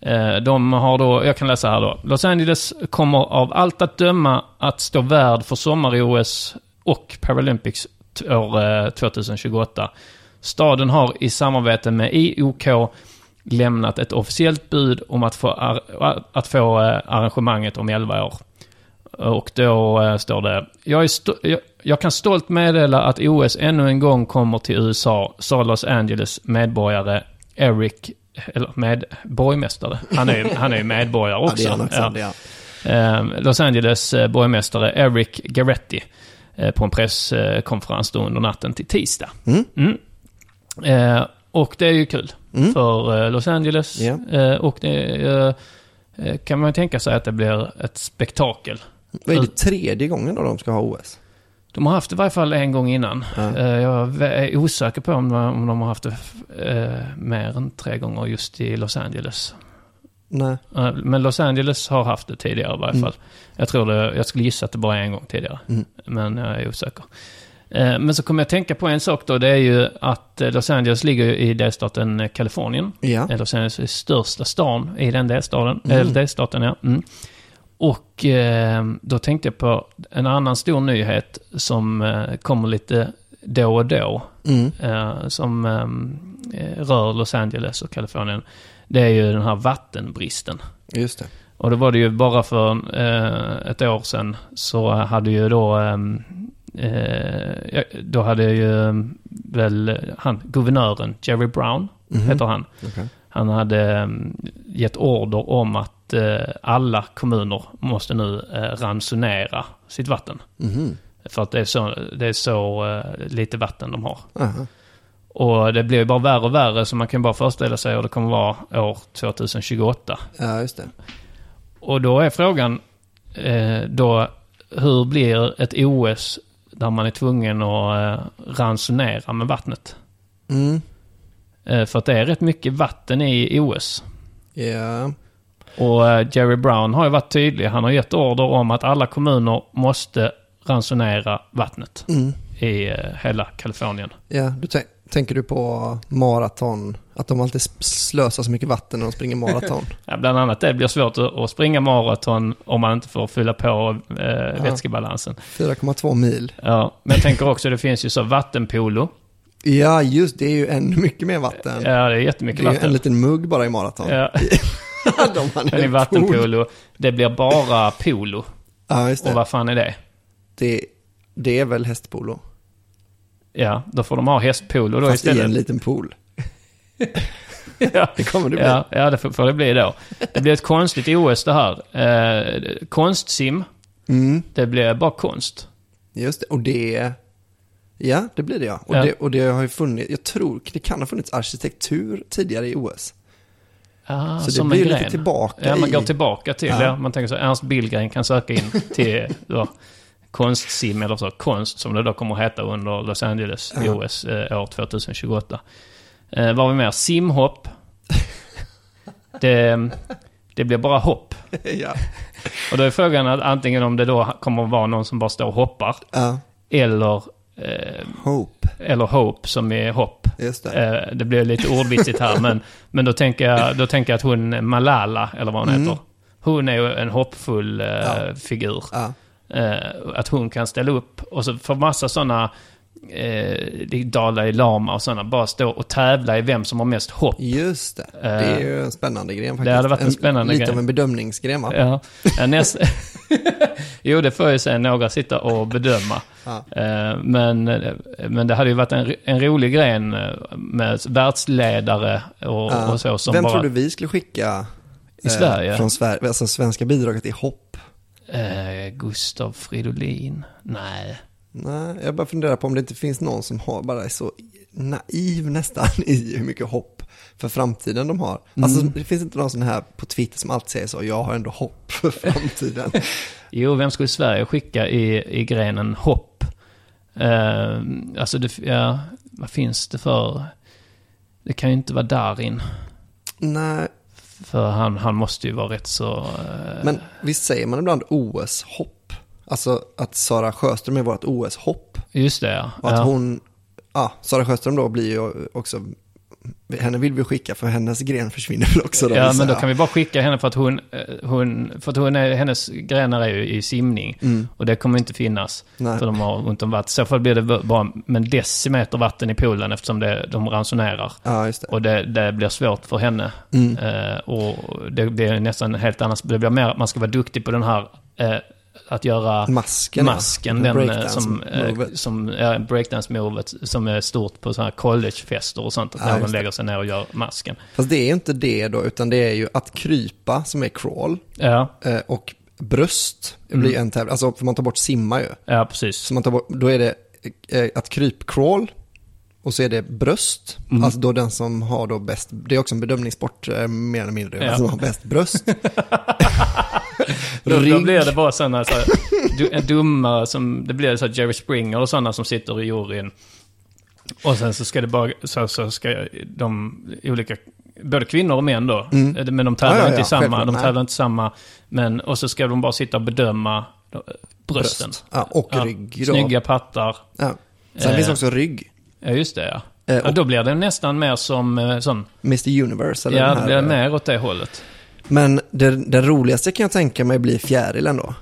[SPEAKER 3] Eh, De har då, jag kan läsa här då. Los Angeles kommer av allt att döma att stå värd för sommar-OS och Paralympics år eh, 2028. Staden har i samarbete med IOK lämnat ett officiellt bud om att få, att få eh, arrangemanget om 11 år. Och då eh, står det, jag, jag, jag kan stolt meddela att OS ännu en gång kommer till USA, sa Los Angeles medborgare Eric, eller med, borgmästare. Han är, ju- han är ju medborgare
[SPEAKER 2] Ja,
[SPEAKER 3] också. Ja.
[SPEAKER 2] Är han.
[SPEAKER 3] Eh, Los Angeles eh, borgmästare Eric Garetti eh, på en presskonferens då under natten till tisdag.
[SPEAKER 2] Mm.
[SPEAKER 3] Mm. Eh, och det är ju kul
[SPEAKER 2] Mm.
[SPEAKER 3] för eh, Los Angeles.
[SPEAKER 2] Ja.
[SPEAKER 3] Eh, och det kan man tänka sig att det blir ett spektakel.
[SPEAKER 2] Vad är det tredje gången då de ska ha OS?
[SPEAKER 3] De har haft det i varje fall en gång innan.
[SPEAKER 2] Ja.
[SPEAKER 3] Eh, Jag är osäker på om de, har haft det eh, mer än tre gånger just i Los Angeles.
[SPEAKER 2] Nej.
[SPEAKER 3] Eh, Men Los Angeles har haft det tidigare i varje
[SPEAKER 2] Mm.
[SPEAKER 3] fall. Jag tror det, jag skulle gissa att det bara är en gång tidigare.
[SPEAKER 2] Mm.
[SPEAKER 3] Men jag är osäker. Men så kommer jag tänka på en sak då. Det är ju att Los Angeles ligger i delstaten Kalifornien.
[SPEAKER 2] Ja.
[SPEAKER 3] Los Angeles är största stan i den delstaten.
[SPEAKER 2] Mm.
[SPEAKER 3] Delstaten, ja. Mm. Och eh, då tänkte jag på en annan stor nyhet som eh, kommer lite då och då.
[SPEAKER 2] Mm.
[SPEAKER 3] Eh, som eh, rör Los Angeles och Kalifornien. Det är ju den här vattenbristen.
[SPEAKER 2] Just det.
[SPEAKER 3] Och då var det ju bara för eh, ett år sedan så hade ju då eh, då hade ju väl han, guvernören Jerry Brown,
[SPEAKER 2] Mhm.
[SPEAKER 3] heter han.
[SPEAKER 2] Okej.
[SPEAKER 3] Han hade mm, gett order om att eh, alla kommuner måste nu eh, ransonera sitt vatten.
[SPEAKER 2] Mhm.
[SPEAKER 3] För att det är så, det är så eh, lite vatten de har.
[SPEAKER 2] Aha.
[SPEAKER 3] Och det blir ju bara värre och värre så man kan bara föreställa sig hur det kommer vara år 2028.
[SPEAKER 2] Ja, just det.
[SPEAKER 3] Och då är frågan då hur blir ett OS där man är tvungen att ransonera med vattnet?
[SPEAKER 2] Mm.
[SPEAKER 3] För att det är rätt mycket vatten i OS.
[SPEAKER 2] Ja.
[SPEAKER 3] Och eh, Jerry Brown har ju varit tydlig. Han har gett order om att alla kommuner måste ransonera vattnet
[SPEAKER 2] Mm.
[SPEAKER 3] i eh, hela Kalifornien.
[SPEAKER 2] Ja, du tän- tänker du på maraton? Att de alltid slösar så mycket vatten när de springer maraton?
[SPEAKER 3] Ja, bland annat det blir svårt att, springa maraton om man inte får fylla på eh, vätskebalansen.
[SPEAKER 2] 4,2 mil.
[SPEAKER 3] Ja, men jag tänker också det finns ju så vattenpolo.
[SPEAKER 2] Ja, just det är ju ännu mycket mer vatten.
[SPEAKER 3] Ja, det är jättemycket
[SPEAKER 2] det är
[SPEAKER 3] vatten.
[SPEAKER 2] en liten mugg bara i maraton.
[SPEAKER 3] Ja,
[SPEAKER 2] de har en
[SPEAKER 3] men i
[SPEAKER 2] hel pool.
[SPEAKER 3] vattenpolo, det blir bara polo.
[SPEAKER 2] Ja, just
[SPEAKER 3] Och
[SPEAKER 2] det.
[SPEAKER 3] vad fan är det?
[SPEAKER 2] det. Det är väl hästpolo?
[SPEAKER 3] Ja, då får de ha hästpolo då
[SPEAKER 2] Fast i en
[SPEAKER 3] istället.
[SPEAKER 2] liten pool.
[SPEAKER 3] Ja,
[SPEAKER 2] Det kommer det bli.
[SPEAKER 3] ja, ja, det får, får det bli då. Det blir ett konstigt OS det här. Eh, konstsim,
[SPEAKER 2] Mm,
[SPEAKER 3] det blir bara konst.
[SPEAKER 2] just det. Och det... Ja, det blir det ja. Och,
[SPEAKER 3] Ja.
[SPEAKER 2] Det, och det har ju funnits, jag tror det kan ha funnits arkitektur tidigare i OS.
[SPEAKER 3] Ah,
[SPEAKER 2] Så det blir lite tillbaka
[SPEAKER 3] Ja, man går tillbaka till
[SPEAKER 2] Ja.
[SPEAKER 3] det. Man tänker så, Ernst Billgren kan söka in till då, konstsim, eller så, konst som det då kommer att heta under Los Angeles
[SPEAKER 2] Ja.
[SPEAKER 3] OS eh, år 2028. Eh, vad har vi mer? Simhopp. det, det blir bara hopp.
[SPEAKER 2] ja.
[SPEAKER 3] Och då är frågan att antingen om det då kommer att vara någon som bara står och hoppar,
[SPEAKER 2] ja.
[SPEAKER 3] eller, eh,
[SPEAKER 2] Hope,
[SPEAKER 3] eller hope som är hopp.
[SPEAKER 2] just det.
[SPEAKER 3] Eh, det blir lite ordvitsigt här, men, men då, tänker jag, då tänker jag att hon, Malala, eller vad hon
[SPEAKER 2] Mm.
[SPEAKER 3] heter, hon är ju en hoppfull eh,
[SPEAKER 2] Ja.
[SPEAKER 3] figur.
[SPEAKER 2] Ja.
[SPEAKER 3] Eh, att hon kan ställa upp. Och så för massa sådana, eh, Dalai Lama och sådana, bara stå och tävla i vem som har mest hopp.
[SPEAKER 2] Just det. Det är ju en spännande gren faktiskt.
[SPEAKER 3] det hade varit en spännande
[SPEAKER 2] Lite
[SPEAKER 3] grej.
[SPEAKER 2] av en bedömningsgren va?
[SPEAKER 3] Ja, ja näst... jo, det får ju sen några sitta och bedöma.
[SPEAKER 2] Ja.
[SPEAKER 3] Eh, Men, men det hade ju varit en, en rolig gren eh, med världsledare och,
[SPEAKER 2] Ja.
[SPEAKER 3] och så som
[SPEAKER 2] Vem
[SPEAKER 3] bara...
[SPEAKER 2] tror du vi skulle skicka
[SPEAKER 3] I Sverige?
[SPEAKER 2] från Sverige, alltså svenska bidraget i hopp?
[SPEAKER 3] Eh, Gustav Fridolin? Nej.
[SPEAKER 2] Nej, jag bara funderar på om det inte finns någon som har bara är så naiv nästan i hur mycket hopp för framtiden de har. Alltså
[SPEAKER 3] Mm.
[SPEAKER 2] det finns inte någon sån här på Twitter som alltid säger så, jag har ändå hopp för framtiden.
[SPEAKER 3] Jo, vem skulle Sverige skicka i, i grenen hopp? Eh, alltså, det, ja, vad finns det för... Det kan ju inte vara Darin.
[SPEAKER 2] Nej,
[SPEAKER 3] För han, han måste ju vara rätt så... eh,
[SPEAKER 2] men visst säger man ibland OS-hopp? Alltså att Sara Sjöström är vårt OS-hopp.
[SPEAKER 3] Just det, ja.
[SPEAKER 2] Och att
[SPEAKER 3] ja.
[SPEAKER 2] hon, ja, Sara Sjöström då blir ju också, henne vill vi skicka för hennes gren försvinner väl också då.
[SPEAKER 3] Ja, men då kan vi bara skicka henne för att hon... eh, hon för att hon är, hennes grenar är ju i simning.
[SPEAKER 2] Mm.
[SPEAKER 3] Och det kommer inte finnas.
[SPEAKER 2] Nej.
[SPEAKER 3] För de har ont om vatten. Så fall blir det bara en decimeter vatten i poolen eftersom det, de ransonerar.
[SPEAKER 2] Ja, just det.
[SPEAKER 3] Och det, det blir svårt för henne.
[SPEAKER 2] Mm.
[SPEAKER 3] Eh, och det blir nästan helt annat. Det blir mer att man ska vara duktig på den här... Eh, att göra
[SPEAKER 2] Masken, ja.
[SPEAKER 3] masken, den eh,
[SPEAKER 2] Breakdance
[SPEAKER 3] som, eh,
[SPEAKER 2] movet.
[SPEAKER 3] som ja, breakdance-movet som är stort på sådana här collegefester och sånt. Att
[SPEAKER 2] Ja,
[SPEAKER 3] någon lägger sig ner och gör masken.
[SPEAKER 2] Fast det är ju inte det då, utan det är ju att krypa som är crawl
[SPEAKER 3] Ja,
[SPEAKER 2] eh, och bröst
[SPEAKER 3] Mm.
[SPEAKER 2] blir en tävling. Alltså för man tar bort simma ju.
[SPEAKER 3] ja precis.
[SPEAKER 2] Så man tar bort, då är det att kryp crawl och så är det bröst.
[SPEAKER 3] Mm.
[SPEAKER 2] Alltså då den som har då bäst, det är också en bedömningssport mer eller mindre,
[SPEAKER 3] Ja.
[SPEAKER 2] alltså som har bäst bröst.
[SPEAKER 3] Då, då blir det bara sådana så här, du, en dummare som, det blir så här Jerry Springer och sådana som sitter i juryn. Och sen så ska det bara, så, så ska de olika, både kvinnor och män då,
[SPEAKER 2] Mm.
[SPEAKER 3] men de tävlar
[SPEAKER 2] Ja, ja,
[SPEAKER 3] inte i
[SPEAKER 2] ja,
[SPEAKER 3] samma,
[SPEAKER 2] självklart,
[SPEAKER 3] de
[SPEAKER 2] nej.
[SPEAKER 3] tävlar inte i samma, men, och så ska de bara sitta och bedöma eh, brösten.
[SPEAKER 2] Bröst. Ja, och
[SPEAKER 3] Ja,
[SPEAKER 2] rygg då.
[SPEAKER 3] Snygga pattar.
[SPEAKER 2] Ja. Sen
[SPEAKER 3] Eh.
[SPEAKER 2] finns också rygg.
[SPEAKER 3] Ja, just det ja.
[SPEAKER 2] Eh,
[SPEAKER 3] ja då blir det nästan mer som eh, sån,
[SPEAKER 2] Mr Universe eller
[SPEAKER 3] ja det blir
[SPEAKER 2] eh,
[SPEAKER 3] mer åt det hållet.
[SPEAKER 2] Men det, det roligaste kan jag tänka mig blir fjäril ändå.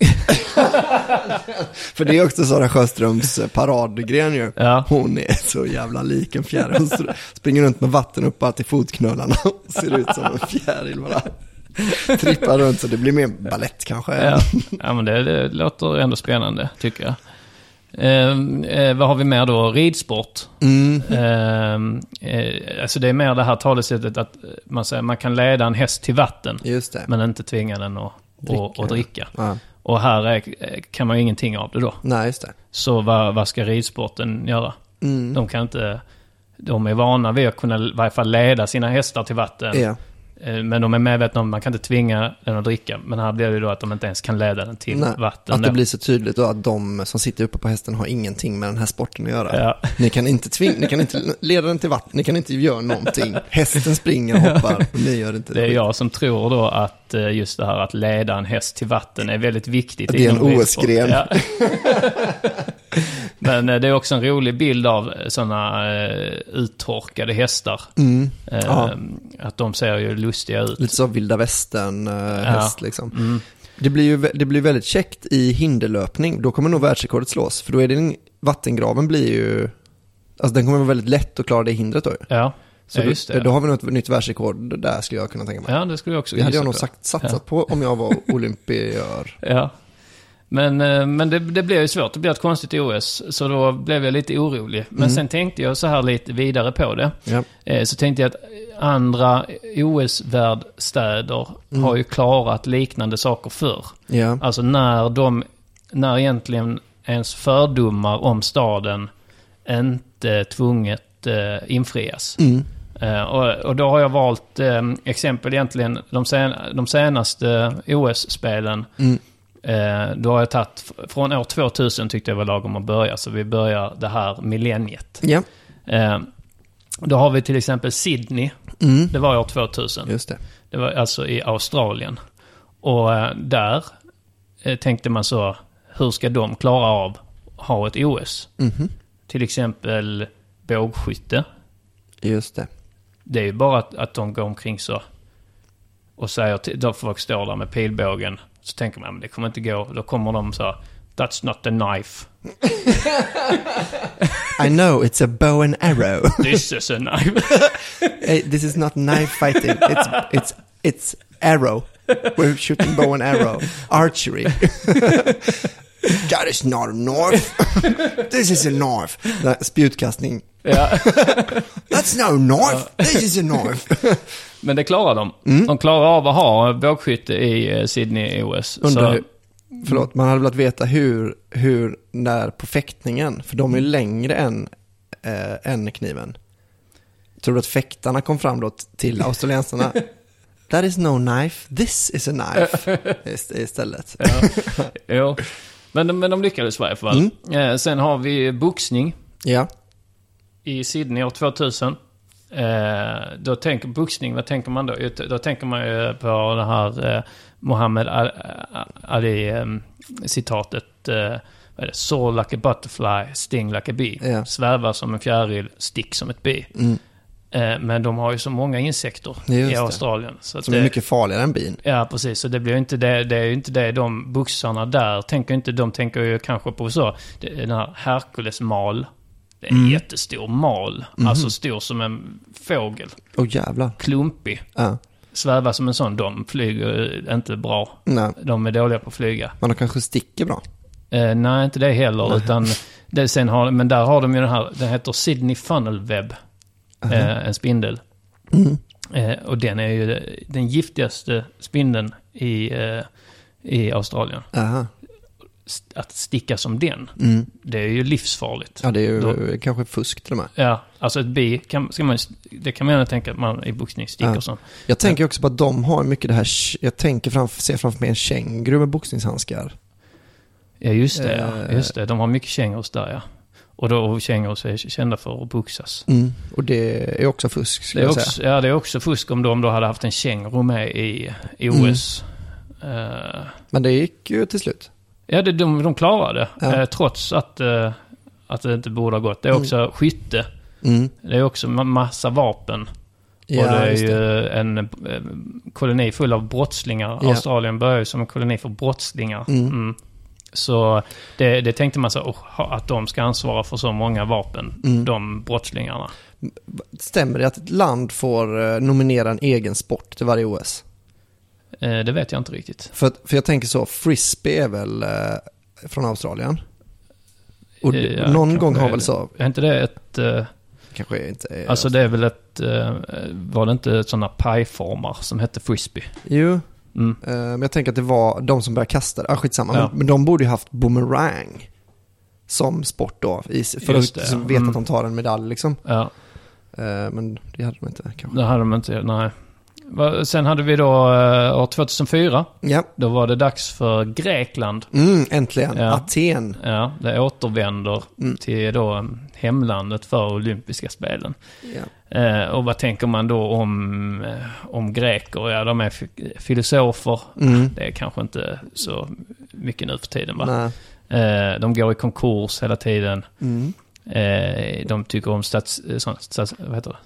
[SPEAKER 2] För det är också Sara Sjöströms paradgren ju.
[SPEAKER 3] Ja.
[SPEAKER 2] Hon är så jävla lik en fjäril. Hon springer runt med vatten upp till fotknölarna och ser ut som en fjäril bara. Trippa runt så det blir mer ballett kanske.
[SPEAKER 3] Ja, ja men det, det låter ändå spännande, tycker jag. Eh, eh, vad har vi mer då? Ridsport.
[SPEAKER 2] Mm.
[SPEAKER 3] Eh, eh, alltså det är mer det här talesättet att man, säger, man kan leda en häst till vatten, men inte tvinga den att
[SPEAKER 2] Dricka.
[SPEAKER 3] dricka. Och, dricka.
[SPEAKER 2] Ja.
[SPEAKER 3] Och här är, kan man ju ingenting av det då.
[SPEAKER 2] Nej, just det.
[SPEAKER 3] Så vad, vad ska ridsporten göra?
[SPEAKER 2] Mm.
[SPEAKER 3] De kan inte... De är vana vid att kunna i varje fall leda sina hästar till vatten.
[SPEAKER 2] Ja.
[SPEAKER 3] Eh, Men de är medvetna om att man kan inte tvinga den att dricka. Men här blir det då att de inte ens kan leda den till
[SPEAKER 2] Nej,
[SPEAKER 3] vatten.
[SPEAKER 2] att det
[SPEAKER 3] då.
[SPEAKER 2] blir så tydligt då att de som sitter uppe på hästen har ingenting med den här sporten att göra.
[SPEAKER 3] Ja.
[SPEAKER 2] Ni kan inte tvinga, ni kan inte leda den till vatten, ni kan inte göra någonting. Hästen springer och hoppar, och ni gör inte
[SPEAKER 3] Det är jag som tror då att eh, just det här att leda en häst till vatten är väldigt viktigt.
[SPEAKER 2] Det är en. OS-gren.
[SPEAKER 3] Ja. Men eh, det är också en rolig bild av sådana uttorkade hästar.
[SPEAKER 2] Mm.
[SPEAKER 3] Eh. Att de ser ju lustiga ut.
[SPEAKER 2] Lite så vilda västern eh,
[SPEAKER 3] Ja.
[SPEAKER 2] häst liksom.
[SPEAKER 3] Mm.
[SPEAKER 2] Det blir ju det blir väldigt käckt i hinderlöpning. Då kommer nog världsrekordet slås. För då är det en, vattengraven blir ju, alltså den kommer vara väldigt lätt att klara det hindret då.
[SPEAKER 3] Ja,
[SPEAKER 2] Så
[SPEAKER 3] ja just
[SPEAKER 2] då,
[SPEAKER 3] det.
[SPEAKER 2] då har vi nog ett nytt världsrekord där skulle jag kunna tänka mig.
[SPEAKER 3] Ja, det skulle jag också
[SPEAKER 2] Det hade jag nog sagt, satsat
[SPEAKER 3] Ja.
[SPEAKER 2] på om jag var olympiör.
[SPEAKER 3] Ja. Men, eh, men det, det blev ju svårt. Det blev ett konstigt OS. Så då blev jag lite orolig. Men
[SPEAKER 2] Mm.
[SPEAKER 3] sen tänkte jag så här lite vidare på det.
[SPEAKER 2] Ja.
[SPEAKER 3] Eh, Så tänkte jag att andra OS-värdstäder
[SPEAKER 2] Mm.
[SPEAKER 3] har ju klarat liknande saker förr.
[SPEAKER 2] Ja.
[SPEAKER 3] Alltså när de, när egentligen ens fördomar om staden inte tvunget eh, infrias.
[SPEAKER 2] Mm.
[SPEAKER 3] Eh, och, och då har jag valt eh, exempel egentligen de, sen, de senaste OS-spelen.
[SPEAKER 2] Mm.
[SPEAKER 3] Eh, då har jag tagit, från år 2000 tyckte jag var lagom att börja, så vi börjar det här millenniet.
[SPEAKER 2] Ja,
[SPEAKER 3] Eh, då har vi till exempel Sydney,
[SPEAKER 2] mm.
[SPEAKER 3] det var år 2000.
[SPEAKER 2] just det.
[SPEAKER 3] Det var alltså i Australien. Och eh, där eh, tänkte man så, hur ska de klara av att ha ett OS?
[SPEAKER 2] Mhm.
[SPEAKER 3] Till exempel bågskytte.
[SPEAKER 2] Just det.
[SPEAKER 3] Det är ju bara att, att de går omkring så och säger då folk står där med pilbågen. Så tänker man, men det kommer inte gå. Då kommer de så, that's not a knife.
[SPEAKER 2] I know it's a bow and arrow.
[SPEAKER 3] This is a knife.
[SPEAKER 2] this is not knife fighting. It's, it's, it's arrow. We're shooting bow and arrow. Archery. That is not a knife. This is a knife. Spjutkastning.
[SPEAKER 3] ja.
[SPEAKER 2] That's no knife. This is a knife.
[SPEAKER 3] Men det klarar de.
[SPEAKER 2] Mm.
[SPEAKER 3] De klarar av att ha bågskytte i eh, Sydney OS.
[SPEAKER 2] Undrar
[SPEAKER 3] Så,
[SPEAKER 2] förlåt, man hade velat veta hur, hur, när på fäktningen, för de är längre än, äh, än kniven. Tror du att fäktarna kom fram då till australiensarna? That is no knife, this is a knife. Ist- Istället.
[SPEAKER 3] ja. jo. Men, men de lyckades i varje fall.
[SPEAKER 2] Mm.
[SPEAKER 3] Eh, sen har vi boxning
[SPEAKER 2] Ja,
[SPEAKER 3] i Sydney år 2000. Eh, då tänker boxning, vad tänker man då? Då tänker man ju på det här eh, Muhammad Al- Ali-citatet. Eh, vad är det? Soar like a butterfly, sting like a bee.
[SPEAKER 2] Ja.
[SPEAKER 3] Sväva som en fjäril, stick som ett bi.
[SPEAKER 2] mm.
[SPEAKER 3] Eh, men de har ju så många insekter
[SPEAKER 2] Just
[SPEAKER 3] i. Australien.
[SPEAKER 2] Som
[SPEAKER 3] det,
[SPEAKER 2] är mycket farligare än bin.
[SPEAKER 3] Ja, precis. Så det blir inte det, det är ju inte det de boxarna där tänker inte. De tänker ju kanske på så, den här Herkulesmal. Det är en
[SPEAKER 2] Mm.
[SPEAKER 3] jättestor mal.
[SPEAKER 2] Mhm.
[SPEAKER 3] Alltså stor som en fågel.
[SPEAKER 2] Åh jävlar.
[SPEAKER 3] Klumpig.
[SPEAKER 2] Ja.
[SPEAKER 3] Sväva som en sån. De flyger inte bra.
[SPEAKER 2] Nej,
[SPEAKER 3] De är dåliga på att flyga.
[SPEAKER 2] man har kanske sticker bra.
[SPEAKER 3] Eh, nej, inte det heller.
[SPEAKER 2] Nej.
[SPEAKER 3] Utan det, sen har, men där har de ju den här, den heter Sydney Funnel Web.
[SPEAKER 2] Aha.
[SPEAKER 3] Eh, en spindel.
[SPEAKER 2] Mm.
[SPEAKER 3] Eh, och den är ju den giftigaste spindeln i, eh, i Australien.
[SPEAKER 2] Aha.
[SPEAKER 3] St- Att sticka som den,
[SPEAKER 2] Mm.
[SPEAKER 3] det är ju livsfarligt.
[SPEAKER 2] Ja, det är ju
[SPEAKER 3] Då-
[SPEAKER 2] kanske fusk till och med.
[SPEAKER 3] Ja, alltså ett bi, kan, ska man, det kan man gärna tänka att man i boxning sticker
[SPEAKER 2] Ja.
[SPEAKER 3] som.
[SPEAKER 2] Jag tänker också på att de har mycket det här, jag tänker framför, ser framför mig en känguru med boxningshandskar.
[SPEAKER 3] Ja, just det.
[SPEAKER 2] Eh.
[SPEAKER 3] Ja. Just det. De har mycket kängurus där, ja. Och då kängurus är kända för att boxas.
[SPEAKER 2] Mm. Och det är också fusk skulle jag
[SPEAKER 3] också,
[SPEAKER 2] säga.
[SPEAKER 3] ja, det är också fusk om de då hade haft en känguru med i, i
[SPEAKER 2] Mm.
[SPEAKER 3] OS. Eh,
[SPEAKER 2] Men det gick ju till slut.
[SPEAKER 3] Ja, det, de, de klarade det.
[SPEAKER 2] Ja.
[SPEAKER 3] Eh, trots att, eh, att det inte borde ha gått. Det är
[SPEAKER 2] Mm.
[SPEAKER 3] också skytte.
[SPEAKER 2] Mm.
[SPEAKER 3] Det är också ma- massa vapen. och det är ju en eh, koloni full av brottslingar.
[SPEAKER 2] Ja.
[SPEAKER 3] Australien börjar ju som en koloni för brottslingar.
[SPEAKER 2] Mm.
[SPEAKER 3] Mm. Så det, det tänkte man så, oh, att de ska ansvara för så många vapen,
[SPEAKER 2] Mm.
[SPEAKER 3] de brottslingarna.
[SPEAKER 2] Stämmer det att ett land får eh, nominera en egen sport till varje OS?
[SPEAKER 3] Eh, det vet jag inte riktigt.
[SPEAKER 2] För, för jag tänker så, frisbee är väl eh, från Australien? Och
[SPEAKER 3] Eh, ja,
[SPEAKER 2] någon gång har väl så,
[SPEAKER 3] Är inte det ett...
[SPEAKER 2] kanske inte är
[SPEAKER 3] Alltså det är väl ett... Var det inte sådana pajformar som hette frisbee?
[SPEAKER 2] Jo,
[SPEAKER 3] Mm.
[SPEAKER 2] men jag tänker att det var de som började kasta det. Ah, skitsamma,
[SPEAKER 3] Ja.
[SPEAKER 2] men, men de borde ju haft boomerang som sport då. I, för
[SPEAKER 3] Just
[SPEAKER 2] att
[SPEAKER 3] ja.
[SPEAKER 2] veta
[SPEAKER 3] Mm.
[SPEAKER 2] att de tar en medalj liksom.
[SPEAKER 3] Ja,
[SPEAKER 2] men det hade de inte kanske.
[SPEAKER 3] det hade de inte, nej. Sen hade vi då eh, år 2004.
[SPEAKER 2] Ja,
[SPEAKER 3] Då var det dags för Grekland.
[SPEAKER 2] mm, äntligen.
[SPEAKER 3] Ja.
[SPEAKER 2] Aten.
[SPEAKER 3] Ja, det återvänder
[SPEAKER 2] Mm.
[SPEAKER 3] till då eh, hemlandet för olympiska spelen.
[SPEAKER 2] Ja.
[SPEAKER 3] Eh, och vad tänker man då om, eh, om greker? Ja, de är fi- filosofer.
[SPEAKER 2] Mm.
[SPEAKER 3] Det är kanske inte så mycket nu för tiden va? Eh, de går i konkurs hela tiden.
[SPEAKER 2] Mm.
[SPEAKER 3] Eh, de tycker om stats... eh, stats vad heter det?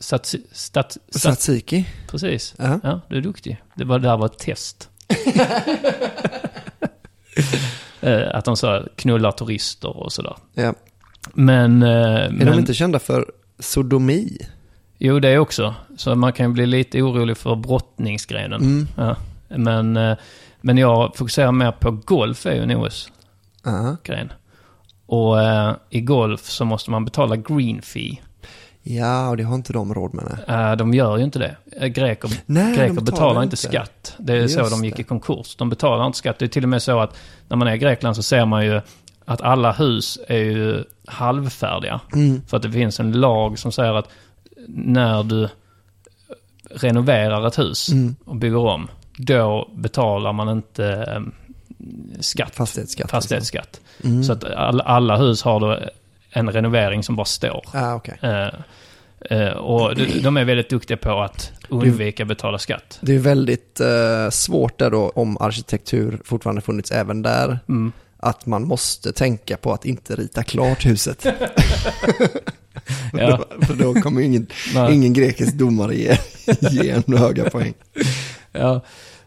[SPEAKER 3] Stats... Stats... stats
[SPEAKER 2] Tzatziki.
[SPEAKER 3] precis.
[SPEAKER 2] Ja.
[SPEAKER 3] Ja, du är duktig. Det var där var ett test. eh, att de så knullar turister och sådär.
[SPEAKER 2] Ja.
[SPEAKER 3] Men... Eh,
[SPEAKER 2] Är
[SPEAKER 3] men
[SPEAKER 2] de inte kända för sodomi?
[SPEAKER 3] Jo, det också. Så man kan bli lite orolig för brottningsgrenen.
[SPEAKER 2] Mm.
[SPEAKER 3] Ja. Men, eh, men jag fokuserar mer på golf är ju en OS-gren.
[SPEAKER 2] Ja.
[SPEAKER 3] Och eh, i golf så måste man betala green fee.
[SPEAKER 2] Ja, och det har inte de råd med. Nej,
[SPEAKER 3] Eh, de gör ju inte det. Eh, Greker,
[SPEAKER 2] Nej,
[SPEAKER 3] greker
[SPEAKER 2] de
[SPEAKER 3] betalar inte skatt. Det är så
[SPEAKER 2] Just
[SPEAKER 3] de gick
[SPEAKER 2] det.
[SPEAKER 3] i konkurs. De betalar inte skatt. Det är till och med så att när man är i Grekland så ser man ju att alla hus är ju halvfärdiga.
[SPEAKER 2] Mm.
[SPEAKER 3] För att det finns en lag som säger att när du renoverar ett hus
[SPEAKER 2] Mm.
[SPEAKER 3] och bygger om, då betalar man inte eh, skatt,
[SPEAKER 2] Fastighetsskatt.
[SPEAKER 3] fastighetsskatt.
[SPEAKER 2] Mm.
[SPEAKER 3] Så att all, alla hus har då en renovering som bara står.
[SPEAKER 2] Ah, okej.
[SPEAKER 3] Eh, eh, och de, de är väldigt duktiga på att undvika betala skatt.
[SPEAKER 2] Det är väldigt eh, svårt där då om arkitektur fortfarande funnits även där.
[SPEAKER 3] Mm.
[SPEAKER 2] Att man måste tänka på att inte rita klart huset.
[SPEAKER 3] Ja.
[SPEAKER 2] För då kommer ingen, ingen grekisk domare ge, ge en höga poäng.
[SPEAKER 3] Ja.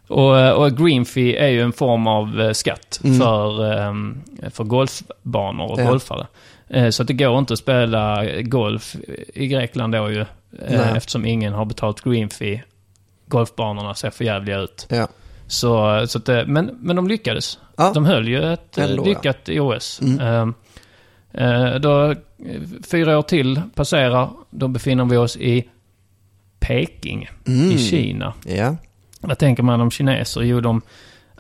[SPEAKER 3] Och, och green fee är ju en form av skatt
[SPEAKER 2] Mm.
[SPEAKER 3] för, för golfbanor och
[SPEAKER 2] Ja.
[SPEAKER 3] golfare. Eh, Så att det går inte att spela golf i Grekland då ju. eh,
[SPEAKER 2] Nej.
[SPEAKER 3] Eftersom ingen har betalt green fee. Golfbanorna ser för jävliga ut.
[SPEAKER 2] Ja.
[SPEAKER 3] Så, så det- men, men de lyckades.
[SPEAKER 2] Ja.
[SPEAKER 3] De höll ju ett eh,
[SPEAKER 2] Ändå, ja.
[SPEAKER 3] lyckat OS.
[SPEAKER 2] Mm.
[SPEAKER 3] Ehm, eh, då, eh, fyra år till passerar. Då befinner vi oss i Peking
[SPEAKER 2] Mm.
[SPEAKER 3] i Kina.
[SPEAKER 2] Ja.
[SPEAKER 3] Vad tänker man om kineser? Jo, de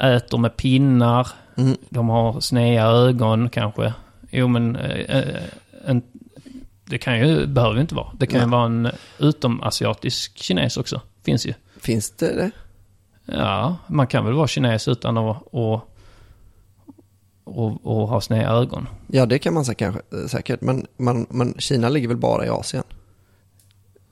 [SPEAKER 3] äter med pinnar.
[SPEAKER 2] Mm.
[SPEAKER 3] De har sneda ögon kanske. Jo, men eh, eh, en, det kan ju, behöver ju inte vara. Det kan ju
[SPEAKER 2] Nej.
[SPEAKER 3] vara en utomasiatisk kines också. Finns ju.
[SPEAKER 2] Finns det det?
[SPEAKER 3] Ja, man kan väl vara kines utan att och, och, och ha sneda ögon.
[SPEAKER 2] Ja, det kan man säkert, eh, säkert. Men, man, men Kina ligger väl bara i Asien?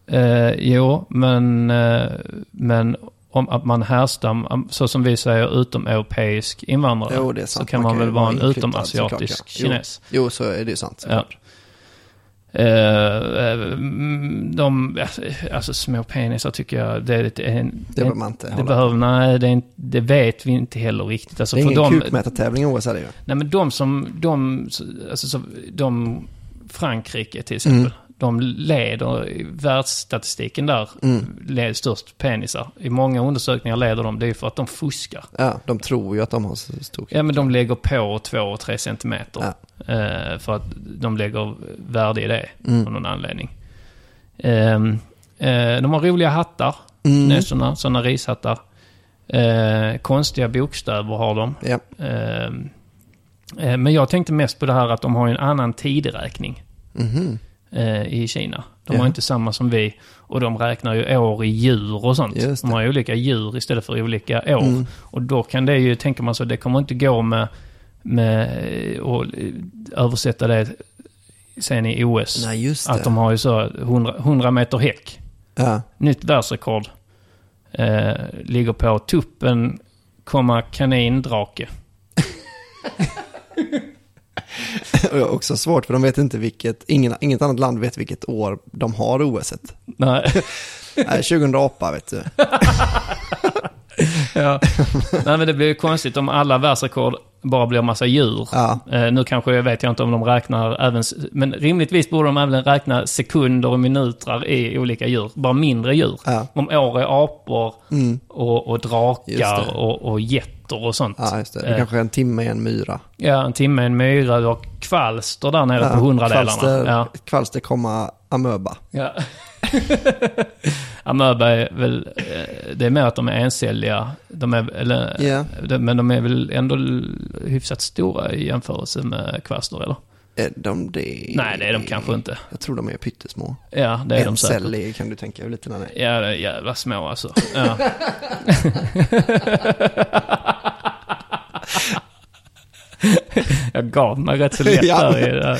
[SPEAKER 3] Eh, jo, men, eh, men om att man härstammar, så som vi säger, utomeuropeisk invandrare.
[SPEAKER 2] Jo, är
[SPEAKER 3] så
[SPEAKER 2] sant.
[SPEAKER 3] kan man, väl vara en utomasiatisk
[SPEAKER 2] såklart, ja.
[SPEAKER 3] kines.
[SPEAKER 2] Jo, jo, så är det ju sant.
[SPEAKER 3] Ja.
[SPEAKER 2] såklart.
[SPEAKER 3] Mm, de, alltså små penisar tycker jag, det är lite... en-
[SPEAKER 2] Det behöver man inte
[SPEAKER 3] det behöver, nej, det, är inte, det vet vi inte heller riktigt. Alltså
[SPEAKER 2] Det är
[SPEAKER 3] för
[SPEAKER 2] ingen
[SPEAKER 3] de,
[SPEAKER 2] kukmätartävling i OS är det ju.
[SPEAKER 3] Nej men de som, de, alltså så, de, Frankrike till exempel,
[SPEAKER 2] Mm.
[SPEAKER 3] De leder i världsstatistiken där,
[SPEAKER 2] Mm.
[SPEAKER 3] leder störst penisar. I många undersökningar leder de, det är för att de fuskar.
[SPEAKER 2] Ja, de tror ju att de har så stor
[SPEAKER 3] Ja men de lägger på två och tre centimeter.
[SPEAKER 2] Ja.
[SPEAKER 3] Eh, för att de lägger värde i det
[SPEAKER 2] Mm.
[SPEAKER 3] av någon anledning. Ehm, eh, de har roliga hattar,
[SPEAKER 2] Mm.
[SPEAKER 3] kineserna, sådana rishattar. Eh, konstiga bokstäver har de.
[SPEAKER 2] Ja.
[SPEAKER 3] Ehm, eh, Men jag tänkte mest på det här att de har en annan tideräkning
[SPEAKER 2] Mhm.
[SPEAKER 3] Eh, i Kina. De
[SPEAKER 2] Ja.
[SPEAKER 3] har inte samma som vi. Och de räknar ju år i djur och sånt. De har ju olika djur istället för olika år.
[SPEAKER 2] Mm.
[SPEAKER 3] Och då kan det ju, tänker man så, det kommer inte gå med, med och översätta det sen i OS.
[SPEAKER 2] Nej.
[SPEAKER 3] Att de har ju så 100, 100 meter häck.
[SPEAKER 2] Ja.
[SPEAKER 3] Nytt världsrekord. Eh, ligger på tuppen, komma kanindrake.
[SPEAKER 2] Och jag har också svårt för de vet inte vilket, ingen, inget annat land vet vilket år de har OS. -et.
[SPEAKER 3] Nej.
[SPEAKER 2] Nej, 2008 vet du.
[SPEAKER 3] Ja. Nej men det blir ju konstigt om alla världsrekord bara blir massa djur.
[SPEAKER 2] Ja.
[SPEAKER 3] Eh, nu kanske jag vet jag inte om de räknar även, men rimligtvis borde de även räkna sekunder och minuter i olika djur. Bara mindre djur.
[SPEAKER 2] Ja.
[SPEAKER 3] Om år är apor
[SPEAKER 2] Mm.
[SPEAKER 3] och, och drakar och, och getter och sånt.
[SPEAKER 2] Ja, just det. Det
[SPEAKER 3] Eh,
[SPEAKER 2] kanske en timme i en myra.
[SPEAKER 3] Ja, en timme, en myra och kvalster där nere på hundradelarna.
[SPEAKER 2] Kvalster,
[SPEAKER 3] Ja.
[SPEAKER 2] kvalster komma amöba.
[SPEAKER 3] Ja. Amöba är väl, eh, det är mer att de är encelliga. De är, eller,
[SPEAKER 2] Ja.
[SPEAKER 3] de, men de är väl ändå hyfsat stora i jämförelse med kvalster, eller?
[SPEAKER 2] Är de det?
[SPEAKER 3] Nej, det är de kanske inte.
[SPEAKER 2] Jag tror de är pyttesmå.
[SPEAKER 3] Ja, det är de
[SPEAKER 2] en
[SPEAKER 3] säkert.
[SPEAKER 2] cellig kan du tänka hur liten den är.
[SPEAKER 3] Ja, det är jävla små alltså. Ja. Jag gav mig rätt så lätt
[SPEAKER 2] Ja.
[SPEAKER 3] där i det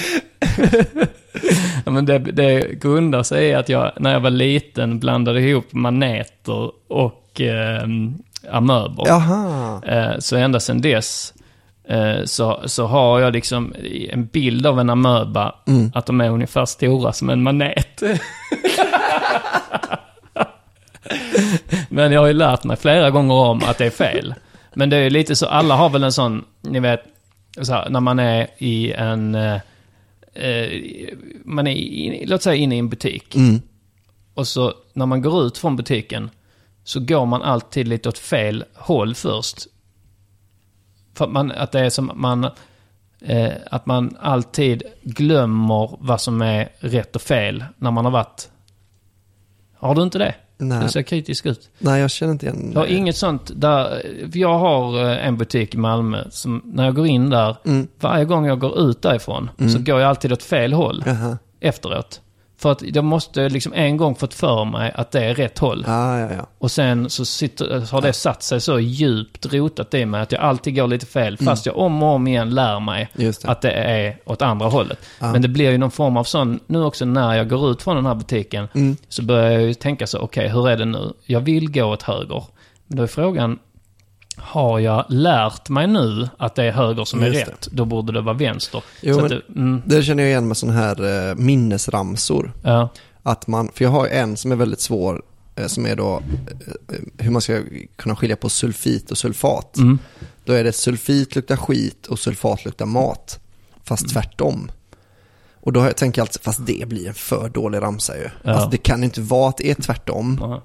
[SPEAKER 3] ja, men det, det grundar sig i att jag, när jag var liten, blandade ihop maneter och eh, amöbor.
[SPEAKER 2] Jaha.
[SPEAKER 3] Eh, så ända sedan dess eh, så, så har jag liksom en bild av en amöba,
[SPEAKER 2] Mm.
[SPEAKER 3] att de är ungefär stora som en manet. Men jag har ju lärt mig flera gånger om att det är fel. Men det är ju lite så, alla har väl en sån, ni vet, så här, när man är i en... Eh, eh, man är, i, låt säga inne i en butik.
[SPEAKER 2] Mm.
[SPEAKER 3] Och så när man går ut från butiken så går man alltid lite åt fel håll först. För att, man, att det är som man... Eh, att man alltid glömmer vad som är rätt och fel när man har varit... Har du inte det?
[SPEAKER 2] Nej.
[SPEAKER 3] Du ser kritisk ut.
[SPEAKER 2] Nej, jag känner inte igen
[SPEAKER 3] har inget sånt där... Jag har eh, en butik i Malmö som när jag går in där,
[SPEAKER 2] Mm.
[SPEAKER 3] varje gång jag går ut därifrån så går jag alltid åt fel håll
[SPEAKER 2] Jaha.
[SPEAKER 3] efteråt. För att jag måste liksom en gång fått för mig att det är rätt håll.
[SPEAKER 2] Ja, ja, ja.
[SPEAKER 3] Och sen så sitter, har det satt sig så djupt rotat i mig att jag alltid går lite fel. Fast jag om och om igen lär mig
[SPEAKER 2] Mm. Det.
[SPEAKER 3] att det är åt andra hållet.
[SPEAKER 2] Ja.
[SPEAKER 3] Men det blir ju någon form av sån, nu också när jag går ut från den här butiken,
[SPEAKER 2] Mm.
[SPEAKER 3] så börjar jag ju tänka så, okej hur är det nu? Jag vill gå åt höger. Men då är frågan, har jag lärt mig nu att det är höger som är
[SPEAKER 2] Just det.
[SPEAKER 3] rätt? Då borde det vara vänster.
[SPEAKER 2] Jo,
[SPEAKER 3] det, mm,
[SPEAKER 2] Det känner jag igen med sådana här eh, minnesramsor.
[SPEAKER 3] ja,
[SPEAKER 2] Att man, för jag har en som är väldigt svår, eh, som är då eh, hur man ska kunna skilja på sulfit och sulfat.
[SPEAKER 3] mm,
[SPEAKER 2] Då är det sulfit luktar skit och sulfat luktar mat. Fast
[SPEAKER 3] Mm.
[SPEAKER 2] tvärtom. Och då har jag alltid, fast det blir en för dålig ramsa ju.
[SPEAKER 3] Ja.
[SPEAKER 2] Alltså det kan inte vara att det är tvärtom.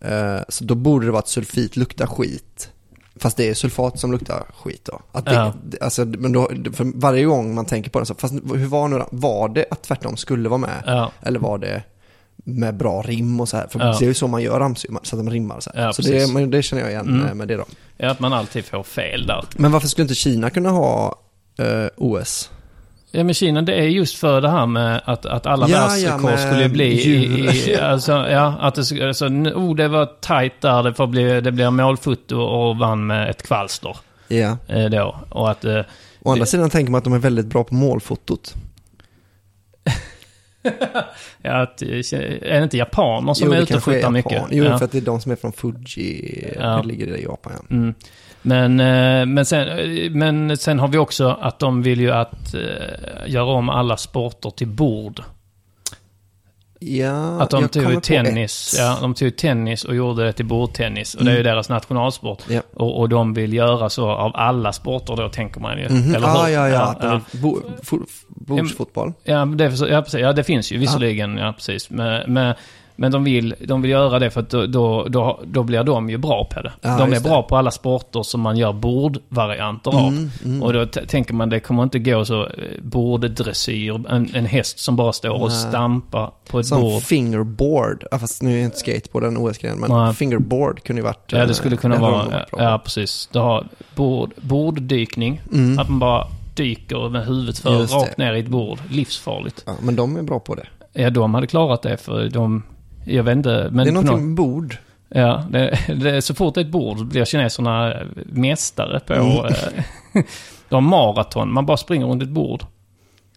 [SPEAKER 2] Eh, Så då borde det vara att sulfit luktar skit. Fast det är sulfat som luktar skit då. Att det,
[SPEAKER 3] Ja.
[SPEAKER 2] alltså, men då, för varje gång man tänker på det så, fast hur var nu? Var det att tvärtom skulle vara med?
[SPEAKER 3] ja.
[SPEAKER 2] Eller var det med bra rim och så här? För
[SPEAKER 3] Ja.
[SPEAKER 2] det är ju så man gör ramsor, så att de rimmar så här. Så det, det känner jag igen
[SPEAKER 3] Mm.
[SPEAKER 2] med det då.
[SPEAKER 3] Ja, att man alltid får fel där.
[SPEAKER 2] Men varför skulle inte Kina kunna ha eh, OS?
[SPEAKER 3] Ja men Kina det är just för det här med att, att alla
[SPEAKER 2] Ja,
[SPEAKER 3] världsrekord
[SPEAKER 2] ja,
[SPEAKER 3] skulle bli i, i, alltså, ja, att det, alltså, oh, det var tajt där, det, får bli, det blir målfoto och vann med ett kvalster.
[SPEAKER 2] Ja.
[SPEAKER 3] Eh, då. Och att, eh,
[SPEAKER 2] Å andra sidan tänker man att de är väldigt bra på målfotot.
[SPEAKER 3] ja, att, eh, är det inte japaner som
[SPEAKER 2] Jo,
[SPEAKER 3] är ute och
[SPEAKER 2] Japan.
[SPEAKER 3] mycket?
[SPEAKER 2] Jo,
[SPEAKER 3] ja.
[SPEAKER 2] för att det är de som är från Fuji,
[SPEAKER 3] Ja.
[SPEAKER 2] det ligger i Japan. Ja.
[SPEAKER 3] Mm. Men, eh, men, sen, eh, men sen har vi också att de vill ju att eh, göra om alla sporter till bord.
[SPEAKER 2] Ja,
[SPEAKER 3] Att de tog tennis, ja, de tog tennis och gjorde det till bordtennis. Och det är ju
[SPEAKER 2] Mm.
[SPEAKER 3] deras nationalsport.
[SPEAKER 2] Ja.
[SPEAKER 3] Och, och de vill göra så av alla sporter då, tänker man ju.
[SPEAKER 2] Mhm.
[SPEAKER 3] Eller
[SPEAKER 2] ah,
[SPEAKER 3] hur?
[SPEAKER 2] ja, ja,
[SPEAKER 3] ja,
[SPEAKER 2] bo, bordsfotboll.
[SPEAKER 3] ja, det, ja, precis, ja, det finns ju visserligen, ja precis. Men, men, men de, vill, de vill göra det för att då, då, då, då blir de ju bra på det.
[SPEAKER 2] Ja,
[SPEAKER 3] de är
[SPEAKER 2] just det.
[SPEAKER 3] bra på alla sporter som man gör bordvarianter av.
[SPEAKER 2] Mm, mm.
[SPEAKER 3] Och då tänker man det kommer inte gå så eh, borddressyr, en, en häst som bara står och stampar på ett
[SPEAKER 2] Som
[SPEAKER 3] bord.
[SPEAKER 2] fingerboard, ja, fast nu är inte skateboard en OS-gren, men
[SPEAKER 3] Nej.
[SPEAKER 2] fingerboard kunde ju varit...
[SPEAKER 3] Ja, det
[SPEAKER 2] eh,
[SPEAKER 3] skulle kunna
[SPEAKER 2] en
[SPEAKER 3] vara,
[SPEAKER 2] roll
[SPEAKER 3] ja, precis. Du har bord, borddykning,
[SPEAKER 2] Mm.
[SPEAKER 3] att man bara dyker med huvudet för rakt ner i ett bord. Livsfarligt.
[SPEAKER 2] Ja, men de är bra på det.
[SPEAKER 3] Ja, de hade klarat det för de, jag vet inte, men
[SPEAKER 2] det är någonting
[SPEAKER 3] något-
[SPEAKER 2] med bord.
[SPEAKER 3] Ja, det, det, så fort det är ett bord blir kineserna mästare på...
[SPEAKER 2] Mm.
[SPEAKER 3] eh, de har maraton, man bara springer runt ett bord.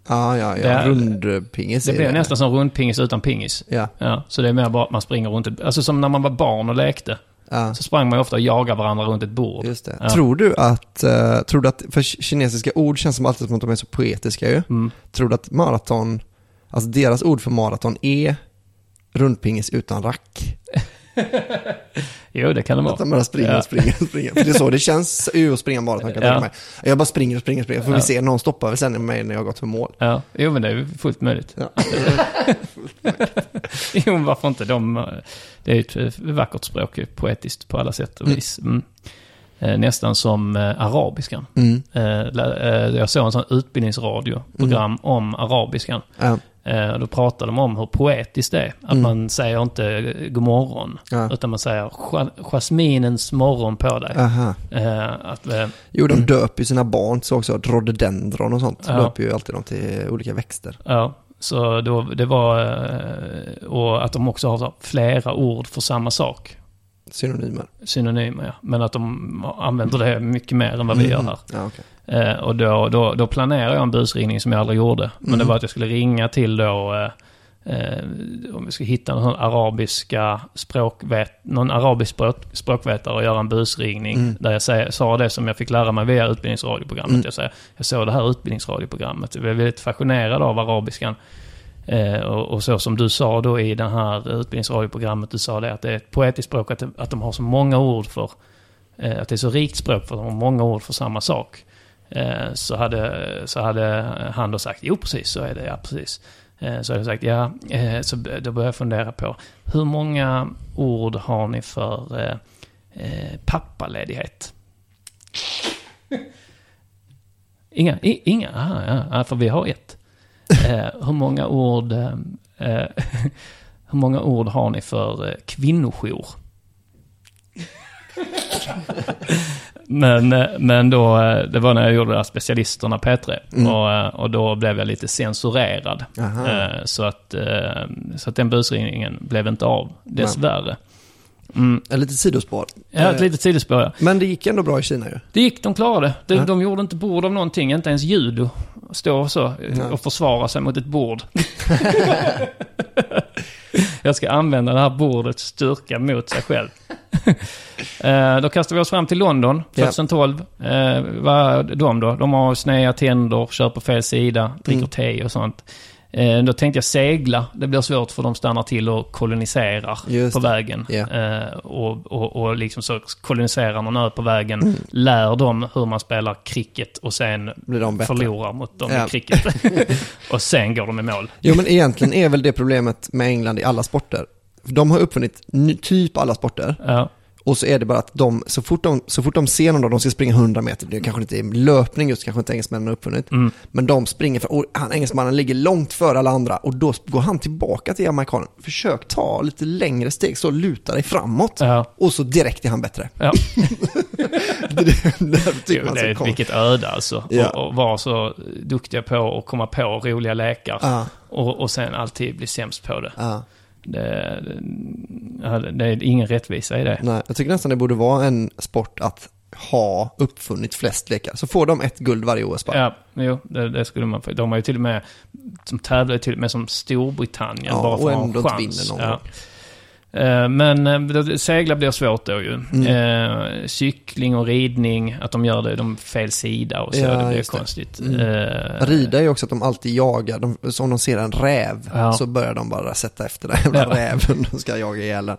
[SPEAKER 2] Ja, ja, ja.
[SPEAKER 3] Det är-
[SPEAKER 2] Rundpingis
[SPEAKER 3] Det blir nästan som rundpingis utan pingis.
[SPEAKER 2] Ja,
[SPEAKER 3] Ja, så det är mer bara att man springer runt ett... Alltså som när man var barn och lekte.
[SPEAKER 2] ja.
[SPEAKER 3] Så sprang man ju ofta och jagade varandra runt ett bord.
[SPEAKER 2] Just det.
[SPEAKER 3] Ja.
[SPEAKER 2] Tror du att, eh, tror du att, för kinesiska ord känns som alltid som att de är så poetiska ju.
[SPEAKER 3] Mm.
[SPEAKER 2] Tror du att maraton, alltså deras ord för maraton är rundpingis utan rack?
[SPEAKER 3] Jo, det kan det
[SPEAKER 2] Att de
[SPEAKER 3] vara.
[SPEAKER 2] bara springer
[SPEAKER 3] Ja.
[SPEAKER 2] och springer och springer. För det är så det känns ju att springa maraton kan jag
[SPEAKER 3] Ja.
[SPEAKER 2] tänka mig. Jag bara springer och springer och springer. Får
[SPEAKER 3] Ja.
[SPEAKER 2] vi se, någon stoppar väl sen mig när jag gått för mål.
[SPEAKER 3] Ja, jo men det är fullt möjligt.
[SPEAKER 2] Ja.
[SPEAKER 3] jo, men varför inte? De, det är ju ett vackert språk, poetiskt på alla sätt och
[SPEAKER 2] Mm.
[SPEAKER 3] vis. Mm. Eh, Nästan som eh, arabiskan.
[SPEAKER 2] Mm.
[SPEAKER 3] Eh, Jag såg en sån utbildningsradioprogram
[SPEAKER 2] Mm.
[SPEAKER 3] om arabiskan.
[SPEAKER 2] Ja.
[SPEAKER 3] Eh, Då pratade de om hur poetiskt det är. Att
[SPEAKER 2] Mm.
[SPEAKER 3] man säger inte eh, god morgon,
[SPEAKER 2] Ja.
[SPEAKER 3] utan man säger "Jas- jasminens morgon på dig. Eh, Att, eh,
[SPEAKER 2] Jo, de döper ju sina barn så också. Rhododendron och sånt.
[SPEAKER 3] Ja.
[SPEAKER 2] Döper ju alltid dem till olika växter.
[SPEAKER 3] Ja, så då, det var... Och att de också har flera ord för samma sak.
[SPEAKER 2] Synonymer.
[SPEAKER 3] Synonymer, ja. Men att de använder det mycket mer än vad vi gör här.
[SPEAKER 2] Ja, okej.
[SPEAKER 3] Eh, och då, då, då planerade jag en busringning som jag aldrig gjorde. Men
[SPEAKER 2] Mm.
[SPEAKER 3] det var att jag skulle ringa till då... Eh, eh, om vi ska hitta någon arabiska språkvet, någon arabisk språk, språkvetare och göra en busringning.
[SPEAKER 2] Mm.
[SPEAKER 3] Där jag säger, sa det som jag fick lära mig via utbildningsradioprogrammet.
[SPEAKER 2] Mm.
[SPEAKER 3] Jag, säger, jag såg det här utbildningsradioprogrammet. Jag blev väldigt fascinerad av arabiskan. Eh, och, och så som du sa då i det här utbildningsradioprogrammet, du sa det att det är ett poetiskt språk, att, att de har så många ord för, eh, att det är så rikt språk för att de har många ord för samma sak. Eh, så, hade, så hade han då sagt, jo precis så är det, ja precis. Eh, så hade jag sagt, ja, eh, så då började jag fundera på, hur många ord har ni för eh, pappaledighet? Inga, inga, aha, ja, för vi har ett. Eh, hur många ord eh, eh, hur många ord har ni för eh, kvinnojour? men, men då, det var när jag gjorde det här specialisterna P3.
[SPEAKER 2] Mm.
[SPEAKER 3] Och, och då blev jag lite censurerad.
[SPEAKER 2] Aha.
[SPEAKER 3] Så, att, så att den busringningen blev inte av, dessvärre. Mm.
[SPEAKER 2] Ett litet sidospår.
[SPEAKER 3] Ja, ett
[SPEAKER 2] Eh,
[SPEAKER 3] litet sidospår ja.
[SPEAKER 2] Men det gick ändå bra i Kina ju.
[SPEAKER 3] Det gick, de klarade det. De,
[SPEAKER 2] Ja.
[SPEAKER 3] de gjorde inte bord av någonting, inte ens judo. Stå så eh,
[SPEAKER 2] Ja.
[SPEAKER 3] och försvara sig mot ett bord. Jag ska använda det här bordets styrka mot sig själv. Eh, då kastar vi oss fram till London,
[SPEAKER 2] Ja.
[SPEAKER 3] 2012. Eh, vad de då? De har sneda tänder, kör på fel sida, dricker
[SPEAKER 2] Mm.
[SPEAKER 3] te och sånt. Eh, då tänkte jag segla. Det blir svårt för de stannar till och koloniserar
[SPEAKER 2] Just
[SPEAKER 3] på vägen. Eh, och, och, och liksom så koloniserar någon ö på vägen,
[SPEAKER 2] Mm.
[SPEAKER 3] lär dem hur man spelar cricket och sen förlorar mot dem
[SPEAKER 2] Ja.
[SPEAKER 3] i cricket. och sen går de i mål.
[SPEAKER 2] Jo, men egentligen är väl det problemet med England i alla sporter. De har uppfunnit typ alla sporter.
[SPEAKER 3] Ja,
[SPEAKER 2] Och så är det bara att de, så fort de, så fort de ser någon då, de ska springa 100 meter, det är kanske inte är löpning just, kanske inte engelsmännen har uppfunnit.
[SPEAKER 3] mm,
[SPEAKER 2] Men de springer för, och han engelsmannen ligger långt före alla andra och då går han tillbaka till amerikanen. Försök ta lite längre steg, så luta dig framåt.
[SPEAKER 3] ja.
[SPEAKER 2] Och så direkt är han bättre.
[SPEAKER 3] Ja.
[SPEAKER 2] det, det, tycker man
[SPEAKER 3] det vilket öde alltså.
[SPEAKER 2] Ja.
[SPEAKER 3] Och, och vara så duktiga på att komma på roliga lekar.
[SPEAKER 2] Ja,
[SPEAKER 3] Och, och sen alltid bli sämst på det. Det, det, är ingen rättvisa i det.
[SPEAKER 2] Nej, jag tycker nästan det borde vara en sport att ha uppfunnit flest lekar. Så får de ett guld varje OS bara.
[SPEAKER 3] Ja, jo, det, det skulle man få. De har ju till och med, som tävlar till och med som Storbritannien
[SPEAKER 2] Ja,
[SPEAKER 3] bara för
[SPEAKER 2] och
[SPEAKER 3] att ha en
[SPEAKER 2] ändå inte
[SPEAKER 3] chans.
[SPEAKER 2] vinner någon
[SPEAKER 3] Ja. Eh, Men eh, segla blir svårt då ju.
[SPEAKER 2] Mm.
[SPEAKER 3] Eh, cykling och ridning, att de gör det de fel sida och så,
[SPEAKER 2] Ja,
[SPEAKER 3] det blir
[SPEAKER 2] just det.
[SPEAKER 3] konstigt.
[SPEAKER 2] Mm. Rida är ju också att de alltid jagar, de, så om de ser en räv
[SPEAKER 3] Ja.
[SPEAKER 2] så börjar de bara sätta efter den jävla
[SPEAKER 3] Ja.
[SPEAKER 2] räven och ska jaga ihjäl den.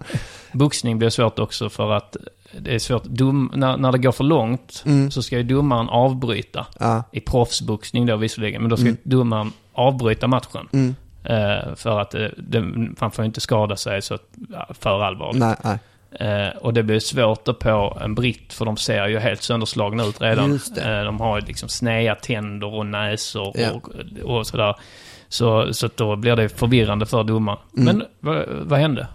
[SPEAKER 3] Boxning blir svårt också för att det är svårt, dom, när, när det går för långt
[SPEAKER 2] Mm.
[SPEAKER 3] så ska ju domaren avbryta.
[SPEAKER 2] Ja.
[SPEAKER 3] I proffsboxning då visserligen, men då ska
[SPEAKER 2] Mm.
[SPEAKER 3] domaren avbryta matchen. Eh, för att det, det, man får inte skada sig så för allvarligt.
[SPEAKER 2] Nej, nej.
[SPEAKER 3] Eh, och det blir svårt på en britt för de ser ju helt sönderslagna ut redan. Eh, de har ju liksom sneda tänder och näsor
[SPEAKER 2] Ja.
[SPEAKER 3] och, och sådär. Så, så då blir det förvirrande för domaren.
[SPEAKER 2] Mm.
[SPEAKER 3] Men vad, vad hände?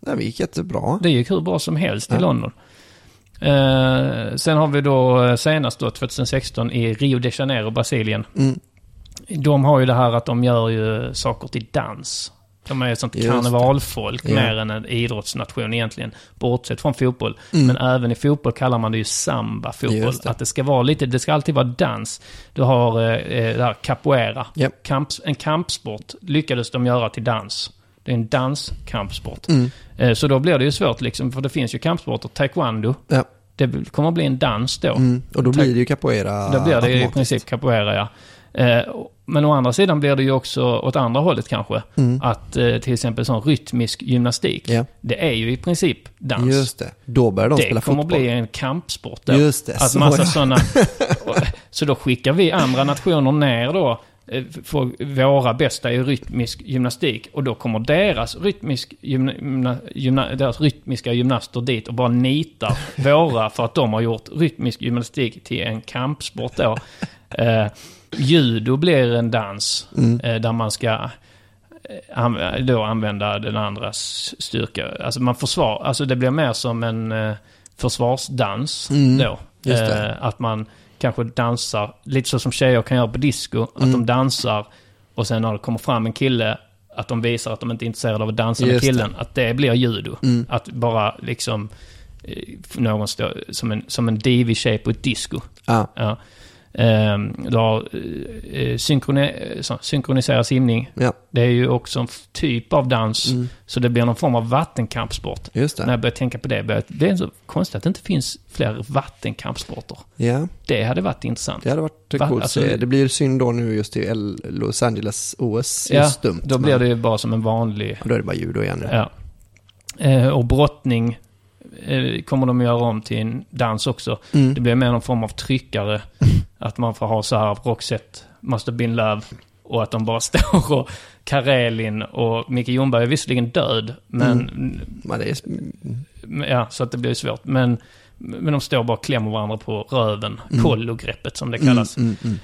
[SPEAKER 2] Nej, det gick jättebra.
[SPEAKER 3] Det gick hur bra som helst i
[SPEAKER 2] Ja.
[SPEAKER 3] London. Eh, sen har vi då eh, senast då 2016 i Rio de Janeiro, Brasilien.
[SPEAKER 2] Mm.
[SPEAKER 3] De har ju det här att de gör ju saker till dans. De är ett sånt
[SPEAKER 2] Just
[SPEAKER 3] karnevalfolk
[SPEAKER 2] Ja.
[SPEAKER 3] mer än en idrottsnation egentligen. Bortsett från fotboll.
[SPEAKER 2] Mm.
[SPEAKER 3] Men även i fotboll kallar man det ju samba-fotboll. Att det ska vara lite, det ska alltid vara dans. Du har eh, eh, det här capoeira.
[SPEAKER 2] Japp.
[SPEAKER 3] Kamps, en kampsport lyckades de göra till dans. Det är en danskampsport.
[SPEAKER 2] Mm.
[SPEAKER 3] Eh, Så då blir det ju svårt liksom, för det finns ju kampsporter. Taekwondo,
[SPEAKER 2] Ja.
[SPEAKER 3] det kommer att bli en dans då.
[SPEAKER 2] Mm. Och då blir det ju capoeira
[SPEAKER 3] Då blir det i princip capoeira, ja. Eh, men å andra sidan blir det ju också åt andra hållet kanske. Att eh, till exempel sån rytmisk gymnastik,
[SPEAKER 2] Ja.
[SPEAKER 3] det är ju i princip dans.
[SPEAKER 2] Just det. Då börjar de
[SPEAKER 3] det
[SPEAKER 2] spela
[SPEAKER 3] kommer
[SPEAKER 2] fotboll.
[SPEAKER 3] bli en kampsport då.
[SPEAKER 2] Just det,
[SPEAKER 3] Att
[SPEAKER 2] så
[SPEAKER 3] massa sådana... Så då skickar vi andra nationer ner då eh, för våra bästa i rytmisk gymnastik. Och då kommer deras, rytmisk gymna, gymna, deras rytmiska gymnaster dit och bara nitar våra för att de har gjort rytmisk gymnastik till en kampsport då. Judo blir en dans
[SPEAKER 2] Mm.
[SPEAKER 3] eh, där man ska eh, då använda den andras styrka. Alltså man försvar, alltså det blir mer som en eh, försvarsdans
[SPEAKER 2] Mm,
[SPEAKER 3] då. att man kanske dansar, lite så som tjejer kan göra på disco. Att
[SPEAKER 2] Mm.
[SPEAKER 3] de dansar och sen när det kommer fram en kille, att de visar att de inte är intresserade av att dansa med
[SPEAKER 2] Just det.
[SPEAKER 3] killen. Att det blir judo.
[SPEAKER 2] Mm.
[SPEAKER 3] Att bara liksom någon står som en, som en divi-tjej på ett disco.
[SPEAKER 2] Ja.
[SPEAKER 3] Ja. Ehm, du har eh, så, synkroniserad simning.
[SPEAKER 2] ja,
[SPEAKER 3] Det är ju också en typ av dans.
[SPEAKER 2] Mm.
[SPEAKER 3] Så det blir någon form av vattenkampsport. När jag börjar tänka på det, börjar, det är så konstigt att det inte finns fler vattenkampsporter.
[SPEAKER 2] Ja,
[SPEAKER 3] Det hade varit intressant.
[SPEAKER 2] det hade varit
[SPEAKER 3] Va?
[SPEAKER 2] coolt.
[SPEAKER 3] Alltså-
[SPEAKER 2] det blir synd då nu just i Los Angeles OS.
[SPEAKER 3] Ja,
[SPEAKER 2] dumt.
[SPEAKER 3] Då blir det ju bara som en vanlig...
[SPEAKER 2] Då är det bara judo igen.
[SPEAKER 3] Ja. Eh, och brottning eh, kommer de göra om till en dans också.
[SPEAKER 2] Mm.
[SPEAKER 3] Det blir mer någon form av tryckare. Att man får ha så här Roxette, Must have been love. Och att de bara står och Karelin och Micke Ljungberg är visserligen död. Men,
[SPEAKER 2] Men det är,
[SPEAKER 3] men- ja, så att det blir svårt. Men, men de står bara och klämmer varandra på röven. Kollogreppet som det kallas.
[SPEAKER 2] Mm, mm,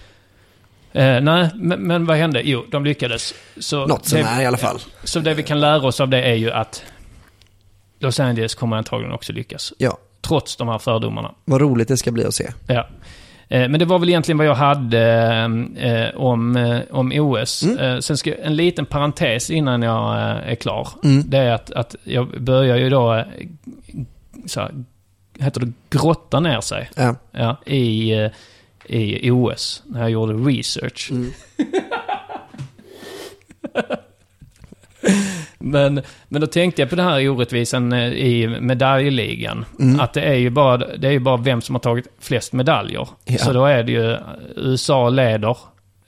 [SPEAKER 2] mm.
[SPEAKER 3] Eh, nej, men, men vad hände? Jo, de lyckades. Så
[SPEAKER 2] Något som
[SPEAKER 3] det-
[SPEAKER 2] är i alla fall.
[SPEAKER 3] Så det vi kan lära oss av det är ju att Los Angeles kommer antagligen också lyckas.
[SPEAKER 2] Ja,
[SPEAKER 3] Trots de här fördomarna.
[SPEAKER 2] vad roligt det ska bli att se.
[SPEAKER 3] Ja. Eh, Men det var väl egentligen vad jag hade eh, om, eh, om OS.
[SPEAKER 2] Mm.
[SPEAKER 3] Sen ska en liten parentes innan jag är klar.
[SPEAKER 2] Mm.
[SPEAKER 3] Det är att, att jag börjar ju då, så här, heter det, grotta ner sig
[SPEAKER 2] Ja.
[SPEAKER 3] ja, i, i OS. När jag gjorde research.
[SPEAKER 2] Mm.
[SPEAKER 3] Men, men då tänkte jag på den här orättvisan eh, i medaljligan.
[SPEAKER 2] Mm.
[SPEAKER 3] Att det är, ju bara, det är ju bara vem som har tagit flest medaljer.
[SPEAKER 2] Ja.
[SPEAKER 3] Så då är det ju USA leder,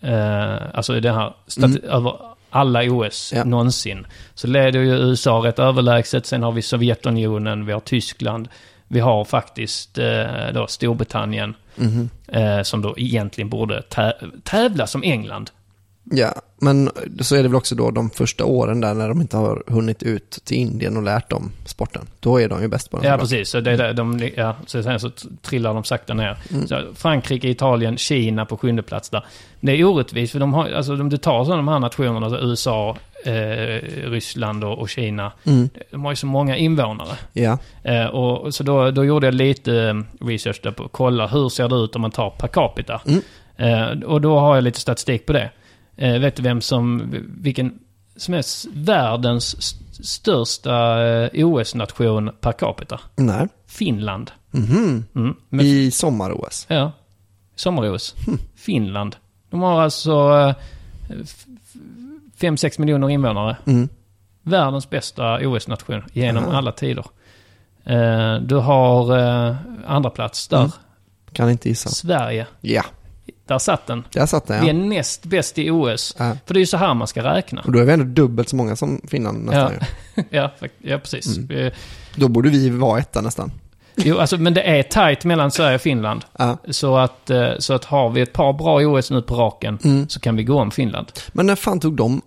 [SPEAKER 3] eh, alltså i den här, stati- över alla OS
[SPEAKER 2] Mm. Ja.
[SPEAKER 3] någonsin. Så leder ju USA rätt överlägset, sen har vi Sovjetunionen, vi har Tyskland, vi har faktiskt eh, då Storbritannien,
[SPEAKER 2] Mhm.
[SPEAKER 3] eh, som då egentligen borde tä- tävla som England.
[SPEAKER 2] Ja, men så är det väl också då de första åren där när de inte har hunnit ut till Indien och lärt dem sporten. Då är de ju bäst på den.
[SPEAKER 3] Ja, precis. Så, det de, ja, så sen så trillar de sakta ner.
[SPEAKER 2] Mm.
[SPEAKER 3] Så Frankrike, Italien, Kina på sjunde plats där. Det är orättvist, för de har, alltså, om du tar så de här nationerna, alltså USA, eh, Ryssland och, och Kina.
[SPEAKER 2] Mm.
[SPEAKER 3] De har ju så många invånare.
[SPEAKER 2] Ja,
[SPEAKER 3] Eh, och, och så då, då gjorde jag lite eh, research där på att kolla hur ser det ut om man tar per capita.
[SPEAKER 2] Mm.
[SPEAKER 3] Eh, och då har jag lite statistik på det. Eh, vet du vem som, vilken som är världens st- största eh, OS-nation per capita?
[SPEAKER 2] nej.
[SPEAKER 3] Finland.
[SPEAKER 2] Mhm.
[SPEAKER 3] Mm. Men,
[SPEAKER 2] I sommar-OS.
[SPEAKER 3] ja, sommar-OS. Finland. De har alltså 5-6 miljoner invånare.
[SPEAKER 2] Mm.
[SPEAKER 3] Världens bästa OS-nation genom
[SPEAKER 2] Aha.
[SPEAKER 3] alla tider. Eh, du har eh, andra plats där.
[SPEAKER 2] Mm. Kan inte gissa.
[SPEAKER 3] Sverige.
[SPEAKER 2] Ja,
[SPEAKER 3] Där satt den.
[SPEAKER 2] där satt den
[SPEAKER 3] Vi är
[SPEAKER 2] ja.
[SPEAKER 3] näst bäst i OS.
[SPEAKER 2] ja.
[SPEAKER 3] För det är ju så här man ska räkna.
[SPEAKER 2] Och då är vi ändå dubbelt så många som Finland nästan
[SPEAKER 3] Ja. ja, ja, precis.
[SPEAKER 2] Mm. Då borde vi vara etta nästan.
[SPEAKER 3] Jo, alltså, men det är tajt mellan Sverige och Finland.
[SPEAKER 2] Ja.
[SPEAKER 3] Så att, eh, så att har vi ett par bra OS nu på raken
[SPEAKER 2] Mm.
[SPEAKER 3] så kan vi gå om Finland.
[SPEAKER 2] Men när fan tog de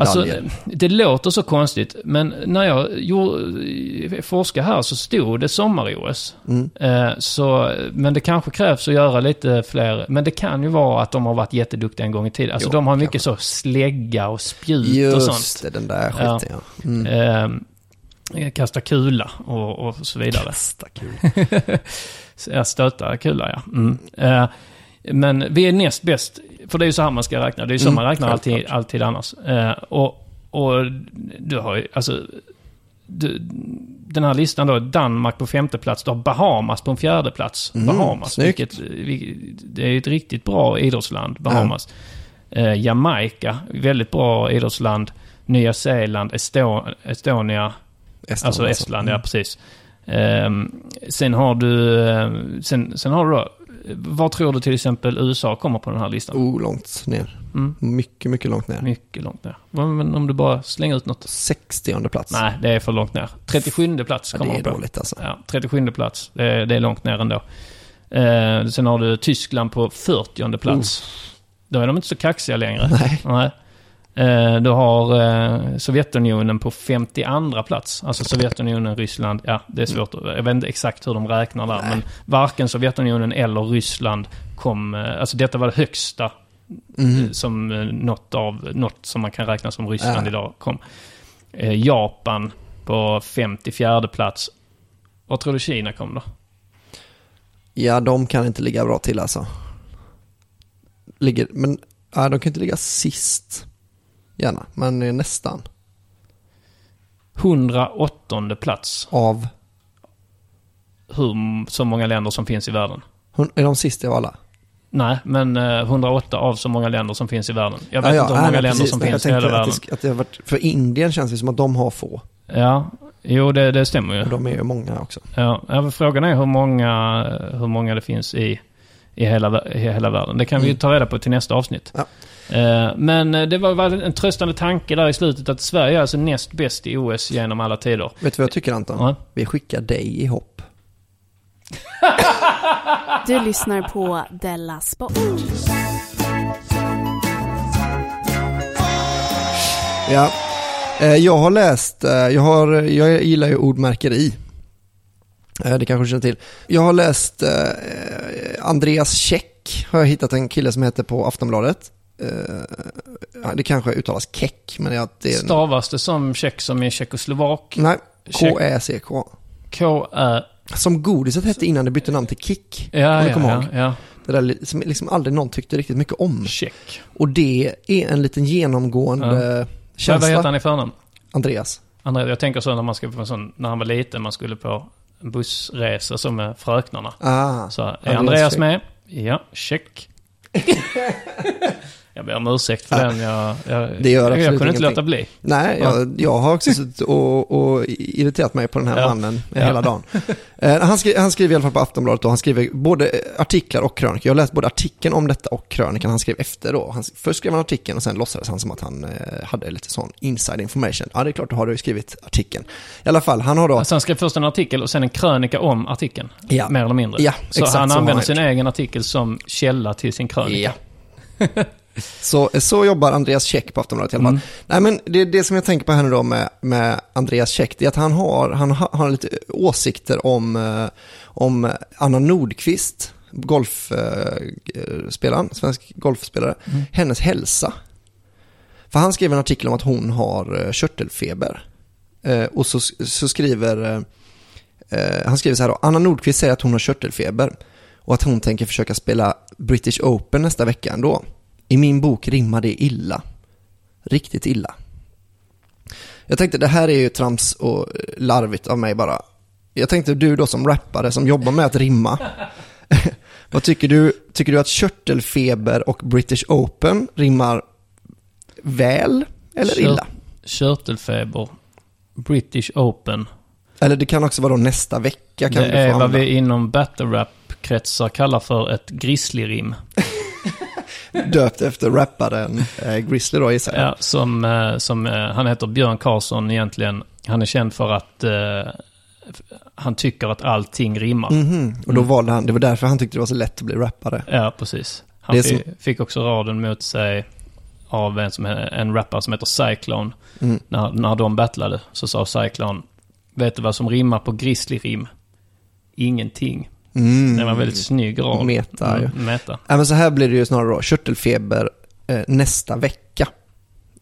[SPEAKER 3] Alltså, det låter så konstigt, men när jag gjorde, forskade här så stod det sommar-OS.
[SPEAKER 2] Mm.
[SPEAKER 3] Eh, så, men det kanske krävs att göra lite fler. Men det kan ju vara att de har varit jätteduktiga en gång i tiden. Alltså
[SPEAKER 2] Jo,
[SPEAKER 3] de har mycket
[SPEAKER 2] kanske.
[SPEAKER 3] så slägga och spjut och sånt.
[SPEAKER 2] Just det, den där skiten ja. Mm.
[SPEAKER 3] Eh, kasta kula och, och så vidare.
[SPEAKER 2] Bästa kul.
[SPEAKER 3] Ja, stöta kula, ja. Mm. Eh, men vi är näst bäst, för det är ju så här man ska räkna. Det är ju så
[SPEAKER 2] Mm,
[SPEAKER 3] man räknar alltid,
[SPEAKER 2] självklart.
[SPEAKER 3] alltid annars. Eh, och, och du har ju, alltså... Du, den här listan då, Danmark på femte plats, du har Bahamas på en fjärde plats.
[SPEAKER 2] Mm,
[SPEAKER 3] Bahamas,
[SPEAKER 2] snyggt.
[SPEAKER 3] vilket, vil- det är ett riktigt bra idrottsland, Bahamas. Eh, Jamaica, väldigt bra idrottsland. Nya Zeeland, Esto- Estonia,
[SPEAKER 2] Estland
[SPEAKER 3] Alltså Estland, ja
[SPEAKER 2] Mm.
[SPEAKER 3] precis. Ehm, sen har du, eh, sen, sen har du då Var tror du till exempel USA kommer på den här listan?
[SPEAKER 2] Oh, långt ner.
[SPEAKER 3] Mm.
[SPEAKER 2] Mycket, mycket långt ner.
[SPEAKER 3] Mycket långt ner. Men om du bara slänger ut något?
[SPEAKER 2] 60 plats.
[SPEAKER 3] Nej, det är för långt ner. 37 plats
[SPEAKER 2] ja,
[SPEAKER 3] kommer
[SPEAKER 2] det är
[SPEAKER 3] på.
[SPEAKER 2] dåligt alltså.
[SPEAKER 3] Ja, 37 plats. Det är, det är långt ner ändå. Eh, sen har du Tyskland på 40 plats. Då är de inte så kaxiga längre.
[SPEAKER 2] Nej.
[SPEAKER 3] Nej. Eh, du har eh, Sovjetunionen på 52 plats. Alltså Sovjetunionen, Ryssland. Ja, det är svårt. Jag vet inte exakt hur de räknar där.
[SPEAKER 2] Nej.
[SPEAKER 3] Men varken Sovjetunionen eller Ryssland kom... Eh, alltså detta var det högsta
[SPEAKER 2] Mm.
[SPEAKER 3] som något, av, något som man kan räkna som Ryssland
[SPEAKER 2] Ja.
[SPEAKER 3] idag kom. Japan på 54 plats. Vad tror du Kina kom då?
[SPEAKER 2] Ja, de kan inte ligga bra till alltså. Ligger, men ja, de kan inte ligga sist. Gärna, men eh, nästan.
[SPEAKER 3] 108 plats.
[SPEAKER 2] Av,
[SPEAKER 3] Hur så många länder som finns i världen.
[SPEAKER 2] är de sista av alla?
[SPEAKER 3] Nej, men eh, 108 av så många länder som finns i världen. Jag vet
[SPEAKER 2] Ja, ja,
[SPEAKER 3] inte hur många
[SPEAKER 2] nej,
[SPEAKER 3] länder
[SPEAKER 2] precis.
[SPEAKER 3] som
[SPEAKER 2] Nej,
[SPEAKER 3] finns i hela världen.
[SPEAKER 2] Att det, att det för Indien känns det som att de har få.
[SPEAKER 3] Ja, jo det, det stämmer ju.
[SPEAKER 2] Och de är ju många också.
[SPEAKER 3] Ja, men frågan är hur många, hur många det finns i, i, hela, i hela världen. Det kan vi
[SPEAKER 2] Mm.
[SPEAKER 3] ta reda på till nästa avsnitt.
[SPEAKER 2] Ja.
[SPEAKER 3] Eh, Men eh, det var en tröstande tanke där i slutet att Sverige är alltså näst bäst i OS genom alla tider.
[SPEAKER 2] Vet du vad jag tycker Anton?
[SPEAKER 3] Ja.
[SPEAKER 2] Vi skickar dig i hopp.
[SPEAKER 1] Du lyssnar på Della Sport.
[SPEAKER 2] Ja, eh, jag har läst, jag, har, jag gillar ju ordmärkeri. Det kanske du känner till. Jag har läst Andreas Käck, har jag hittat en kille som heter på Aftonbladet. Eh, Det kanske uttalas Keck, men jag, det är...
[SPEAKER 3] Stavas det som tjeck som är tjeckoslovak?
[SPEAKER 2] Nej.
[SPEAKER 3] K-Ä-C-K. K-Ä...
[SPEAKER 2] Som godiset hette innan det bytte namn till Kick.
[SPEAKER 3] Ja, ja, ja, ja.
[SPEAKER 2] Det där som liksom aldrig någon tyckte riktigt mycket om.
[SPEAKER 3] Check.
[SPEAKER 2] Och det är en liten genomgående
[SPEAKER 3] Ja. Vad vad
[SPEAKER 2] känsla.
[SPEAKER 3] heter han i förnamn?
[SPEAKER 2] Andreas.
[SPEAKER 3] André, jag tänker så när man ska på en sån, när han var liten, man skulle på en bussresa som med fröknarna.
[SPEAKER 2] Ah,
[SPEAKER 3] Så är
[SPEAKER 2] Andreas
[SPEAKER 3] Andreas med? Ja, check. jag ber om ursäkt för
[SPEAKER 2] Ja.
[SPEAKER 3] den. Jag, jag,
[SPEAKER 2] Det gör
[SPEAKER 3] jag, jag kunde inte
[SPEAKER 2] ingenting.
[SPEAKER 3] låta bli.
[SPEAKER 2] Nej, jag, jag har också suttit och, och irriterat mig på den här
[SPEAKER 3] Ja.
[SPEAKER 2] mannen
[SPEAKER 3] Ja.
[SPEAKER 2] hela dagen. Eh, han, skri, han skriver i alla fall på Aftonbladet och han skriver både artiklar och krönikor. Jag har läst både artikeln om detta och krönikan han skrev efter då. Han, först skrev han artikeln och sen låtsades han som att han eh, hade lite sån inside information. Ja, det är klart, då har du skrivit artikeln. I alla fall, han har då...
[SPEAKER 3] Alltså han skrev först en artikel och sen en krönika om artikeln.
[SPEAKER 2] Ja.
[SPEAKER 3] Mer eller mindre.
[SPEAKER 2] Ja,
[SPEAKER 3] så
[SPEAKER 2] exakt
[SPEAKER 3] han använder
[SPEAKER 2] han
[SPEAKER 3] sin egen artikel som källa till sin krönika.
[SPEAKER 2] Ja. Så, så jobbar Andreas Käck på Aftonbladet i alla fall.
[SPEAKER 3] Mm.
[SPEAKER 2] Nej men det, det som jag tänker på här nu då med, med Andreas Käck, det är att han har, han har, har lite åsikter om, eh, om Anna Nordqvist, golfspelaren, svensk golfspelare,
[SPEAKER 3] Mm.
[SPEAKER 2] hennes hälsa. För han skrev en artikel om att hon har eh, körtelfeber. Eh, och så, så skriver, eh, eh, han skriver så här då, Anna Nordqvist säger att hon har körtelfeber och att hon tänker försöka spela British Open nästa vecka ändå. I min bok rimmar det illa. Riktigt illa. Jag tänkte det här är ju trams och larvigt av mig bara. Jag tänkte du då som rappare som jobbar med att rimma. Vad tycker du? Tycker du att körtelfeber och British Open rimmar väl eller
[SPEAKER 3] Kör-
[SPEAKER 2] illa?
[SPEAKER 3] Körtelfeber. British Open.
[SPEAKER 2] Eller det kan också vara då nästa vecka kan
[SPEAKER 3] det är vad vi inom battle rap-kretsar kallar för ett grizzly-rim.
[SPEAKER 2] Döpt efter rapparen eh, Grizzly då gissar jag.
[SPEAKER 3] Ja, som, eh, som, eh, han heter Björn Karlsson egentligen. Han är känd för att eh, han tycker att allting rimmar.
[SPEAKER 2] Mhm, Och då valde han, det var därför han tyckte det var så lätt att bli rappare.
[SPEAKER 3] Ja, precis. Han fi- fick också raden mot sig av en, som, en rappare som heter Cyclone.
[SPEAKER 2] Mm.
[SPEAKER 3] När, när de battlade så sa Cyclone, vet du vad som rimmar på grizzly-rim? Ingenting.
[SPEAKER 2] Mm.
[SPEAKER 3] Det var väldigt snygg rad.
[SPEAKER 2] Meta,
[SPEAKER 3] Mm, meta.
[SPEAKER 2] Ja, men så här blir det ju snarare då, körtelfeber eh, nästa vecka.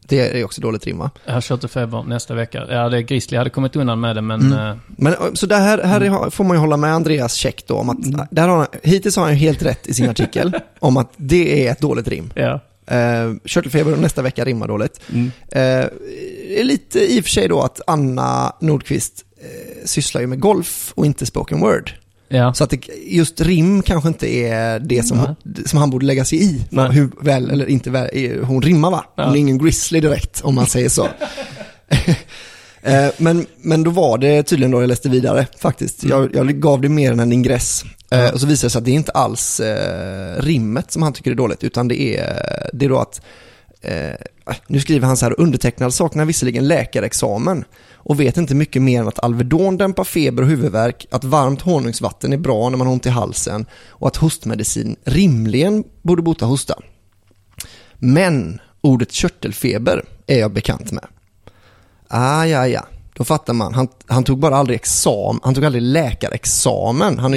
[SPEAKER 2] Det är också dåligt rimma.
[SPEAKER 3] Jag har körtelfeber nästa vecka. Ja, det är Grizzly hade kommit undan med det, men...
[SPEAKER 2] Mm.
[SPEAKER 3] eh,
[SPEAKER 2] Men eh, så det här, här är- får man ju hålla med Andreas Käck då om att,
[SPEAKER 3] Mm.
[SPEAKER 2] där har han, hittills har han ju helt rätt i sin artikel om att det är ett dåligt rim.
[SPEAKER 3] ja.
[SPEAKER 2] Eh, körtelfeber och nästa vecka rimmar dåligt.
[SPEAKER 3] Mm.
[SPEAKER 2] Eh, lite i och för sig då att Anna Nordqvist eh, sysslar ju med golf och inte spoken word.
[SPEAKER 3] Ja.
[SPEAKER 2] Så att det, just rim kanske inte är det som, som han borde lägga sig i.
[SPEAKER 3] Nej.
[SPEAKER 2] Hur väl eller inte väl hon rimmar va? Hon
[SPEAKER 3] Ja.
[SPEAKER 2] är ingen grizzly direkt om man säger så. Eh, men, men då var det tydligen då jag läste vidare faktiskt. Jag, jag gav det mer än en ingress. Eh, och så visade det sig att det är inte alls eh, rimmet som han tycker är dåligt, utan det är, det är då att Eh, nu skriver han så här, undertecknad saknar visserligen läkarexamen och vet inte mycket mer än att Alvedon dämpar feber och huvudvärk, att varmt honungsvatten är bra när man har ont i halsen och att hostmedicin rimligen borde bota hosta. Men ordet körtelfeber är jag bekant med. Ah, ja, ja. Då fattar man. Han, han tog bara aldrig examen, han tog aldrig läkarexamen. Han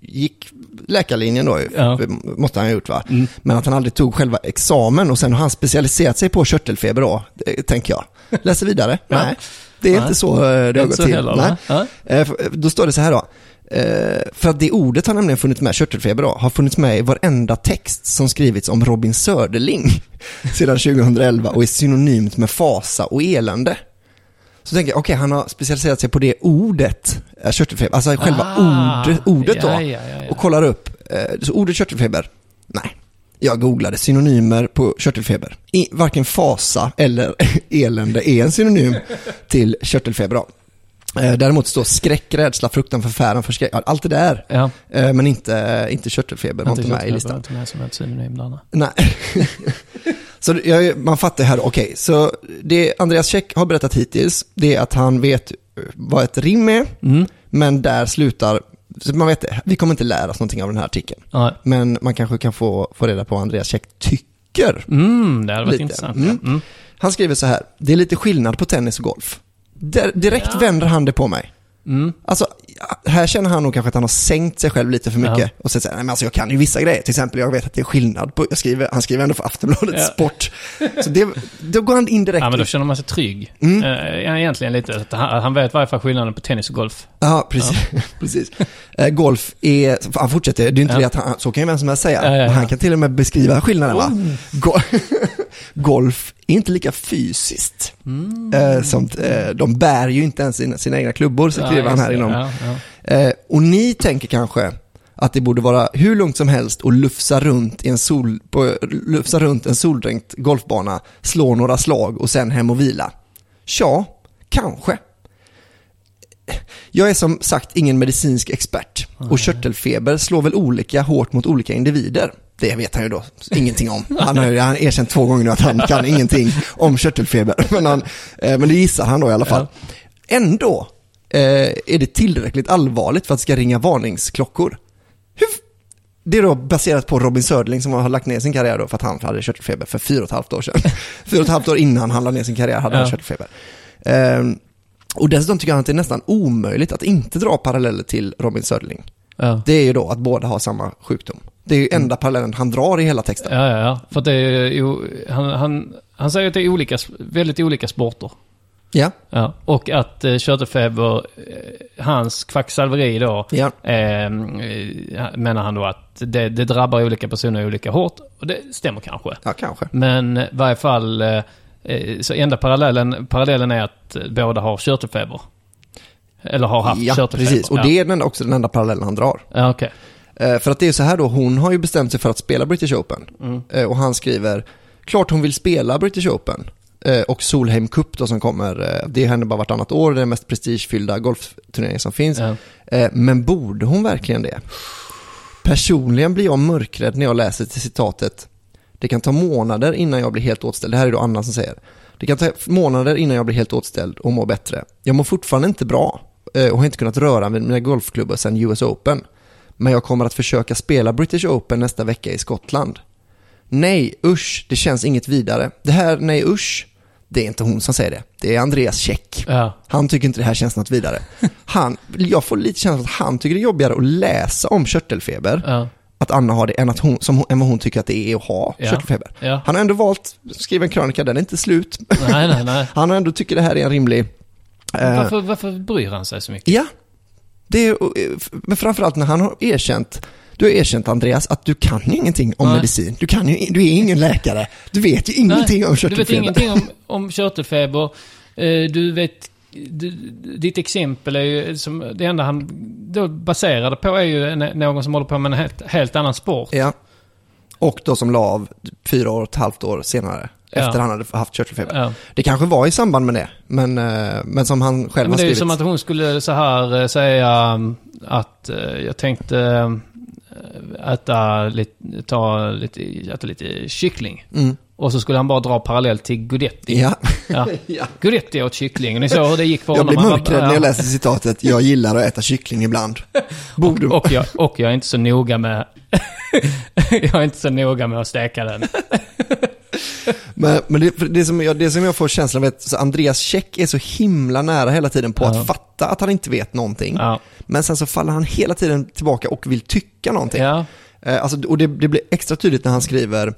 [SPEAKER 2] gick läkarlinjen då,
[SPEAKER 3] Ja.
[SPEAKER 2] måste han ha gjort va? Men att han aldrig tog själva examen och sen har han specialiserat sig på körtelfeber då, det, tänker jag. Läser vidare?
[SPEAKER 3] Ja.
[SPEAKER 2] Nej, det är
[SPEAKER 3] Nej.
[SPEAKER 2] inte så eh, det har gått till.
[SPEAKER 3] heller,
[SPEAKER 2] Nej.
[SPEAKER 3] Ja.
[SPEAKER 2] Eh, Då står det så här då. Eh, För att det ordet har nämligen funnits med, körtelfeber då, har funnits med i varenda text som skrivits om Robin Söderling sedan 2011 och är synonymt med fasa och elände. Så tänker jag, okej, han har specialiserat sig på det ordet, eh, körtelfeber, alltså själva
[SPEAKER 3] Ah,
[SPEAKER 2] ordet, ordet då.
[SPEAKER 3] ja, ja, ja, ja.
[SPEAKER 2] Och kollar upp, eh, så ordet körtelfeber, nej. Jag googlade synonymer på körtelfeber. I, varken fasa eller elände är en synonym till körtelfeber. Då. Eh, Däremot står skräck, rädsla, fruktan, förfäran, förskräck, allt det där.
[SPEAKER 3] Ja,
[SPEAKER 2] Men inte, inte körtelfeber, var inte med i listan.
[SPEAKER 3] Inte med som ett synonym nej.
[SPEAKER 2] Så jag, man fattar här, okej, så det Andreas Käck har berättat hittills, det är att han vet eh, vad ett rim är,
[SPEAKER 3] Mm.
[SPEAKER 2] men där slutar, så man vet det, vi kommer inte lära oss någonting av den här artikeln.
[SPEAKER 3] Nej.
[SPEAKER 2] Men man kanske kan få, få reda på vad Andreas Käck tycker.
[SPEAKER 3] Mm, det hade varit
[SPEAKER 2] Lite.
[SPEAKER 3] intressant.
[SPEAKER 2] Mm.
[SPEAKER 3] Ja. Mm.
[SPEAKER 2] Han skriver så här, det är lite skillnad på tennis och golf. Där, direkt
[SPEAKER 3] Ja.
[SPEAKER 2] vänder han det på mig.
[SPEAKER 3] Mm.
[SPEAKER 2] Alltså, ja, här känner han nog kanske att han har sänkt sig själv lite för mycket.
[SPEAKER 3] Ja.
[SPEAKER 2] Och så säger nej men alltså jag kan ju vissa grejer. Till exempel, jag vet att det är skillnad på, jag skriver, han skriver ändå för Aftonbladet
[SPEAKER 3] Ja.
[SPEAKER 2] Sport. Så det, då går han indirekt
[SPEAKER 3] Ja, men då känner man sig trygg.
[SPEAKER 2] Mm.
[SPEAKER 3] Eh, ja, egentligen lite. Att Han, han vet i varje fall skillnaden på tennis och golf.
[SPEAKER 2] Ja, precis. precis. Eh, golf är, han fortsätter, det är inte
[SPEAKER 3] Ja.
[SPEAKER 2] det att han, så kan ju vem som helst säga.
[SPEAKER 3] Ja, ja, ja.
[SPEAKER 2] Men Han kan till och med beskriva skillnaden va.
[SPEAKER 3] Oh.
[SPEAKER 2] Go golf är inte lika fysiskt.
[SPEAKER 3] Mm.
[SPEAKER 2] Eh, som, eh, de bär ju inte ens sina, sina egna klubbor, så skriver han
[SPEAKER 3] just
[SPEAKER 2] här inom.
[SPEAKER 3] Ja, ja.
[SPEAKER 2] Eh, och ni tänker kanske att det borde vara hur lugnt som helst och lufsa runt, i en sol, på, lufsa runt en soldränkt golfbana, slå några slag och sen hem och vila. Ja, kanske. Jag är som sagt ingen medicinsk expert och körtelfeber slår väl olika hårt mot olika individer. Det vet han ju då ingenting om. Han har han erkänt två gånger nu att han kan ingenting om körtelfeber. Men, han, eh, men det gissar han då i alla fall. Ändå eh, är det tillräckligt allvarligt för att det ska ringa varningsklockor. Det är då baserat på Robin Söderling som har lagt ner sin karriär då för att han hade körtelfeber för fyra och ett halvt år sedan. fyra och ett halvt år innan han lade ner sin karriär hade han
[SPEAKER 3] Ja.
[SPEAKER 2] körtelfeber. Ehm, och dessutom tycker han att det är nästan omöjligt att inte dra paralleller till Robin Söderling.
[SPEAKER 3] Ja.
[SPEAKER 2] Det är ju då att båda har samma sjukdom. Det är ju enda parallellen han drar i hela texten.
[SPEAKER 3] Ja, ja, ja. För att det är ju, han, han, han säger att det är olika, väldigt olika sporter.
[SPEAKER 2] Ja,
[SPEAKER 3] Ja. Och att eh, körtelfeber, eh, hans kvacksalveri då,
[SPEAKER 2] ja,
[SPEAKER 3] eh, eh, menar han då att det, det drabbar olika personer olika hårt. Och det stämmer kanske.
[SPEAKER 2] ja kanske.
[SPEAKER 3] Men i varje fall, eh, eh, så enda parallellen, parallellen är att eh, båda har körtelfeber. Eller har haft
[SPEAKER 2] Ja,
[SPEAKER 3] körtelfeber.
[SPEAKER 2] precis. Och det är den också den enda parallellen han drar.
[SPEAKER 3] Ja, okej.
[SPEAKER 2] Eh, för att det är så här då, hon har ju bestämt sig för att spela British Open.
[SPEAKER 3] Mm.
[SPEAKER 2] Eh, och han skriver, klart hon vill spela British Open. Eh, och Solheim Cup då som kommer, det händer bara vartannat år, det är den mest prestigefyllda golfturneringen som finns. Eh, men borde hon verkligen det? Personligen blir jag mörkrädd när jag läser till citatet Det kan ta månader innan jag blir helt åtställd. Det här är då Anna som säger. Det kan ta månader innan jag blir helt åtställd och mår bättre. Jag mår fortfarande inte bra och har inte kunnat röra mina golfklubbar sedan US Open. Men jag kommer att försöka spela British Open nästa vecka i Skottland. Nej, usch, det känns inget vidare. Det här, nej usch, det är inte hon som säger det. Det är Andreas Käck.
[SPEAKER 3] Ja.
[SPEAKER 2] Han tycker inte det här känns något vidare. Han, jag får lite känslan att han tycker det är jobbigare att läsa om körtelfeber,
[SPEAKER 3] Ja.
[SPEAKER 2] att Anna har det, än, att hon, som, än vad hon tycker att det är att ha
[SPEAKER 3] Ja.
[SPEAKER 2] körtelfeber. Han har ändå valt, skriva en krönika, den är inte slut.
[SPEAKER 3] Nej, nej, nej.
[SPEAKER 2] Han har ändå tycker det här är en rimlig... eh,
[SPEAKER 3] Varför, varför bryr han sig så mycket?
[SPEAKER 2] Ja, det är, men framförallt när han har erkänt, du har erkänt Andreas att du kan ju ingenting om
[SPEAKER 3] Nej.
[SPEAKER 2] medicin. Du, kan ju, du är ingen läkare. Du vet ju ingenting
[SPEAKER 3] Nej,
[SPEAKER 2] om
[SPEAKER 3] Du vet
[SPEAKER 2] körtelfeber.
[SPEAKER 3] ingenting om, om körtelfeber. Eh, Du vet... Du, ditt exempel är ju som... Det enda han då baserade på är ju någon som håller på med en helt, helt annan sport.
[SPEAKER 2] Ja. Och då som la av fyra och ett halvt år senare.
[SPEAKER 3] Ja.
[SPEAKER 2] efter han hade haft körtelfeber.
[SPEAKER 3] Ja.
[SPEAKER 2] Det kanske var i samband med det, men, eh, men som han själv
[SPEAKER 3] Men
[SPEAKER 2] har
[SPEAKER 3] det är ju
[SPEAKER 2] skrivit.
[SPEAKER 3] som att hon skulle så här eh, säga um, att eh, jag tänkte äta lite, ta lite, äta lite kyckling.
[SPEAKER 2] Mm.
[SPEAKER 3] Och så skulle han bara dra parallell till Gudetti.
[SPEAKER 2] Ja.
[SPEAKER 3] Ja.
[SPEAKER 2] ja.
[SPEAKER 3] Gudetti åt kyckling. Och ni såg hur det gick för
[SPEAKER 2] Jag
[SPEAKER 3] honom.
[SPEAKER 2] blir
[SPEAKER 3] Han var-
[SPEAKER 2] mörkrädd när jag läser citatet, jag gillar att äta kyckling ibland. Borde
[SPEAKER 3] Och jag, och jag är inte så noga med... jag är inte så noga med att steka den.
[SPEAKER 2] Men, men det, det, som jag, det som jag får känslan av är att Andreas Käck är så himla nära hela tiden på
[SPEAKER 3] Ja.
[SPEAKER 2] att fatta att han inte vet någonting.
[SPEAKER 3] Ja.
[SPEAKER 2] Men sen så faller han hela tiden tillbaka och vill tycka någonting.
[SPEAKER 3] Ja.
[SPEAKER 2] Eh, alltså, och det, det blir extra tydligt när han skriver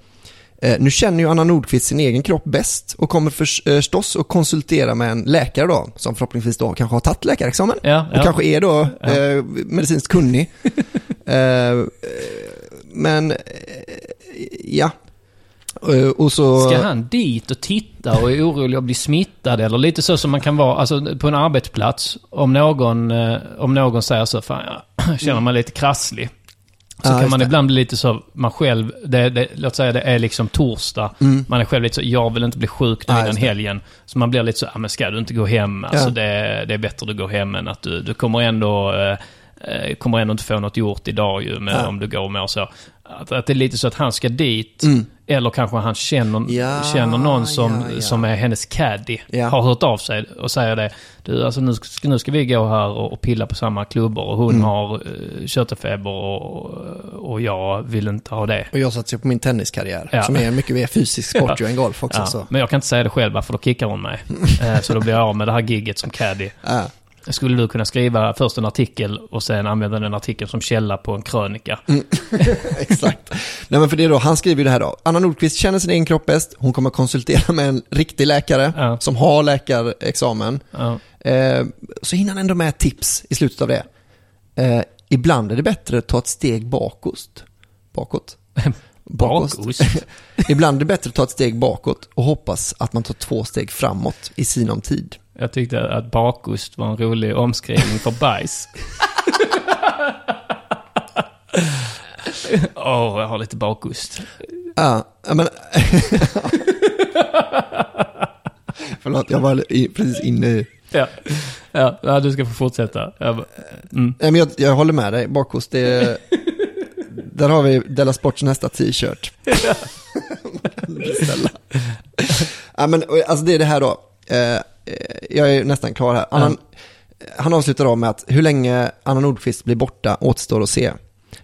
[SPEAKER 2] eh, nu känner ju Anna Nordqvist sin egen kropp bäst och kommer eh, förstås att konsultera med en läkare då, som förhoppningsvis då kanske har tagit läkarexamen
[SPEAKER 3] Ja,
[SPEAKER 2] och
[SPEAKER 3] ja.
[SPEAKER 2] kanske är då
[SPEAKER 3] Ja.
[SPEAKER 2] eh, medicinskt kunnig. eh, men, eh, ja. Eh, och så...
[SPEAKER 3] Ska han dit och titta och är orolig att bli smittad? Eller lite så som man kan vara alltså, på en arbetsplats. Om någon, eh, om någon säger så, fan jag känner mig lite krasslig. Så
[SPEAKER 2] Ja,
[SPEAKER 3] kan man ibland bli lite så, man själv, det, det, låt säga det är liksom torsdag.
[SPEAKER 2] Mm.
[SPEAKER 3] Man är själv lite så, jag vill inte bli sjuk nu
[SPEAKER 2] Ja,
[SPEAKER 3] innan helgen. Så man blir lite så, ah, men ska du inte gå hem? Alltså
[SPEAKER 2] Ja.
[SPEAKER 3] det, det är bättre att du går hem än att du, du kommer ändå, eh, eh, kommer ändå inte få något gjort idag ju med,
[SPEAKER 2] Ja.
[SPEAKER 3] om du går och mår så. Att, att det är lite så att han ska dit.
[SPEAKER 2] Mm.
[SPEAKER 3] Eller kanske han känner,
[SPEAKER 2] Ja,
[SPEAKER 3] känner någon som,
[SPEAKER 2] ja, ja.
[SPEAKER 3] som är hennes caddy. Har hört av sig och säger det. Du, alltså nu ska, nu ska vi gå här och, och pilla på samma klubbor. Och hon
[SPEAKER 2] Mm.
[SPEAKER 3] har uh, körtelfeber och, och jag vill inte ha det.
[SPEAKER 2] Och jag satsar på min tenniskarriär, som är en mycket mer fysisk sport ju än golf också.
[SPEAKER 3] Men jag kan inte säga det själv, för då kickar hon mig. Eh, så då blir jag av med det här gigget som caddy. Skulle du kunna skriva först en artikel och sen använda den artikeln som källa på en krönika?
[SPEAKER 2] Mm. Exakt. Nej men för det då, han skriver ju det här då. Anna Nordqvist känner sin egen kropp bäst. Hon kommer konsultera med en riktig läkare
[SPEAKER 3] Ja.
[SPEAKER 2] som har läkarexamen.
[SPEAKER 3] Ja.
[SPEAKER 2] Eh, så hinner han ändå med tips i slutet av det. Eh, ibland är det bättre att ta ett steg bakåt. Bakåt?
[SPEAKER 3] Bakost?
[SPEAKER 2] ibland är det bättre att ta ett steg bakåt och hoppas att man tar två steg framåt i sinom tid.
[SPEAKER 3] Jag tyckte att bakost var en rolig omskrivning för bajs. Åh, jag har lite bakost.
[SPEAKER 2] Ja, men... Förlåt, jag var precis inne i...
[SPEAKER 3] Ja. Ja, du ska få fortsätta. Jag mm.
[SPEAKER 2] Nej, men jag, jag håller med dig, bakost, det är... Där har vi Della Sports nästa t-shirt. Ja, men alltså det är det här då. Eh, eh, jag är nästan klar här. Anna, Han avslutar av med att hur länge Anna Nordqvist blir borta återstår att se.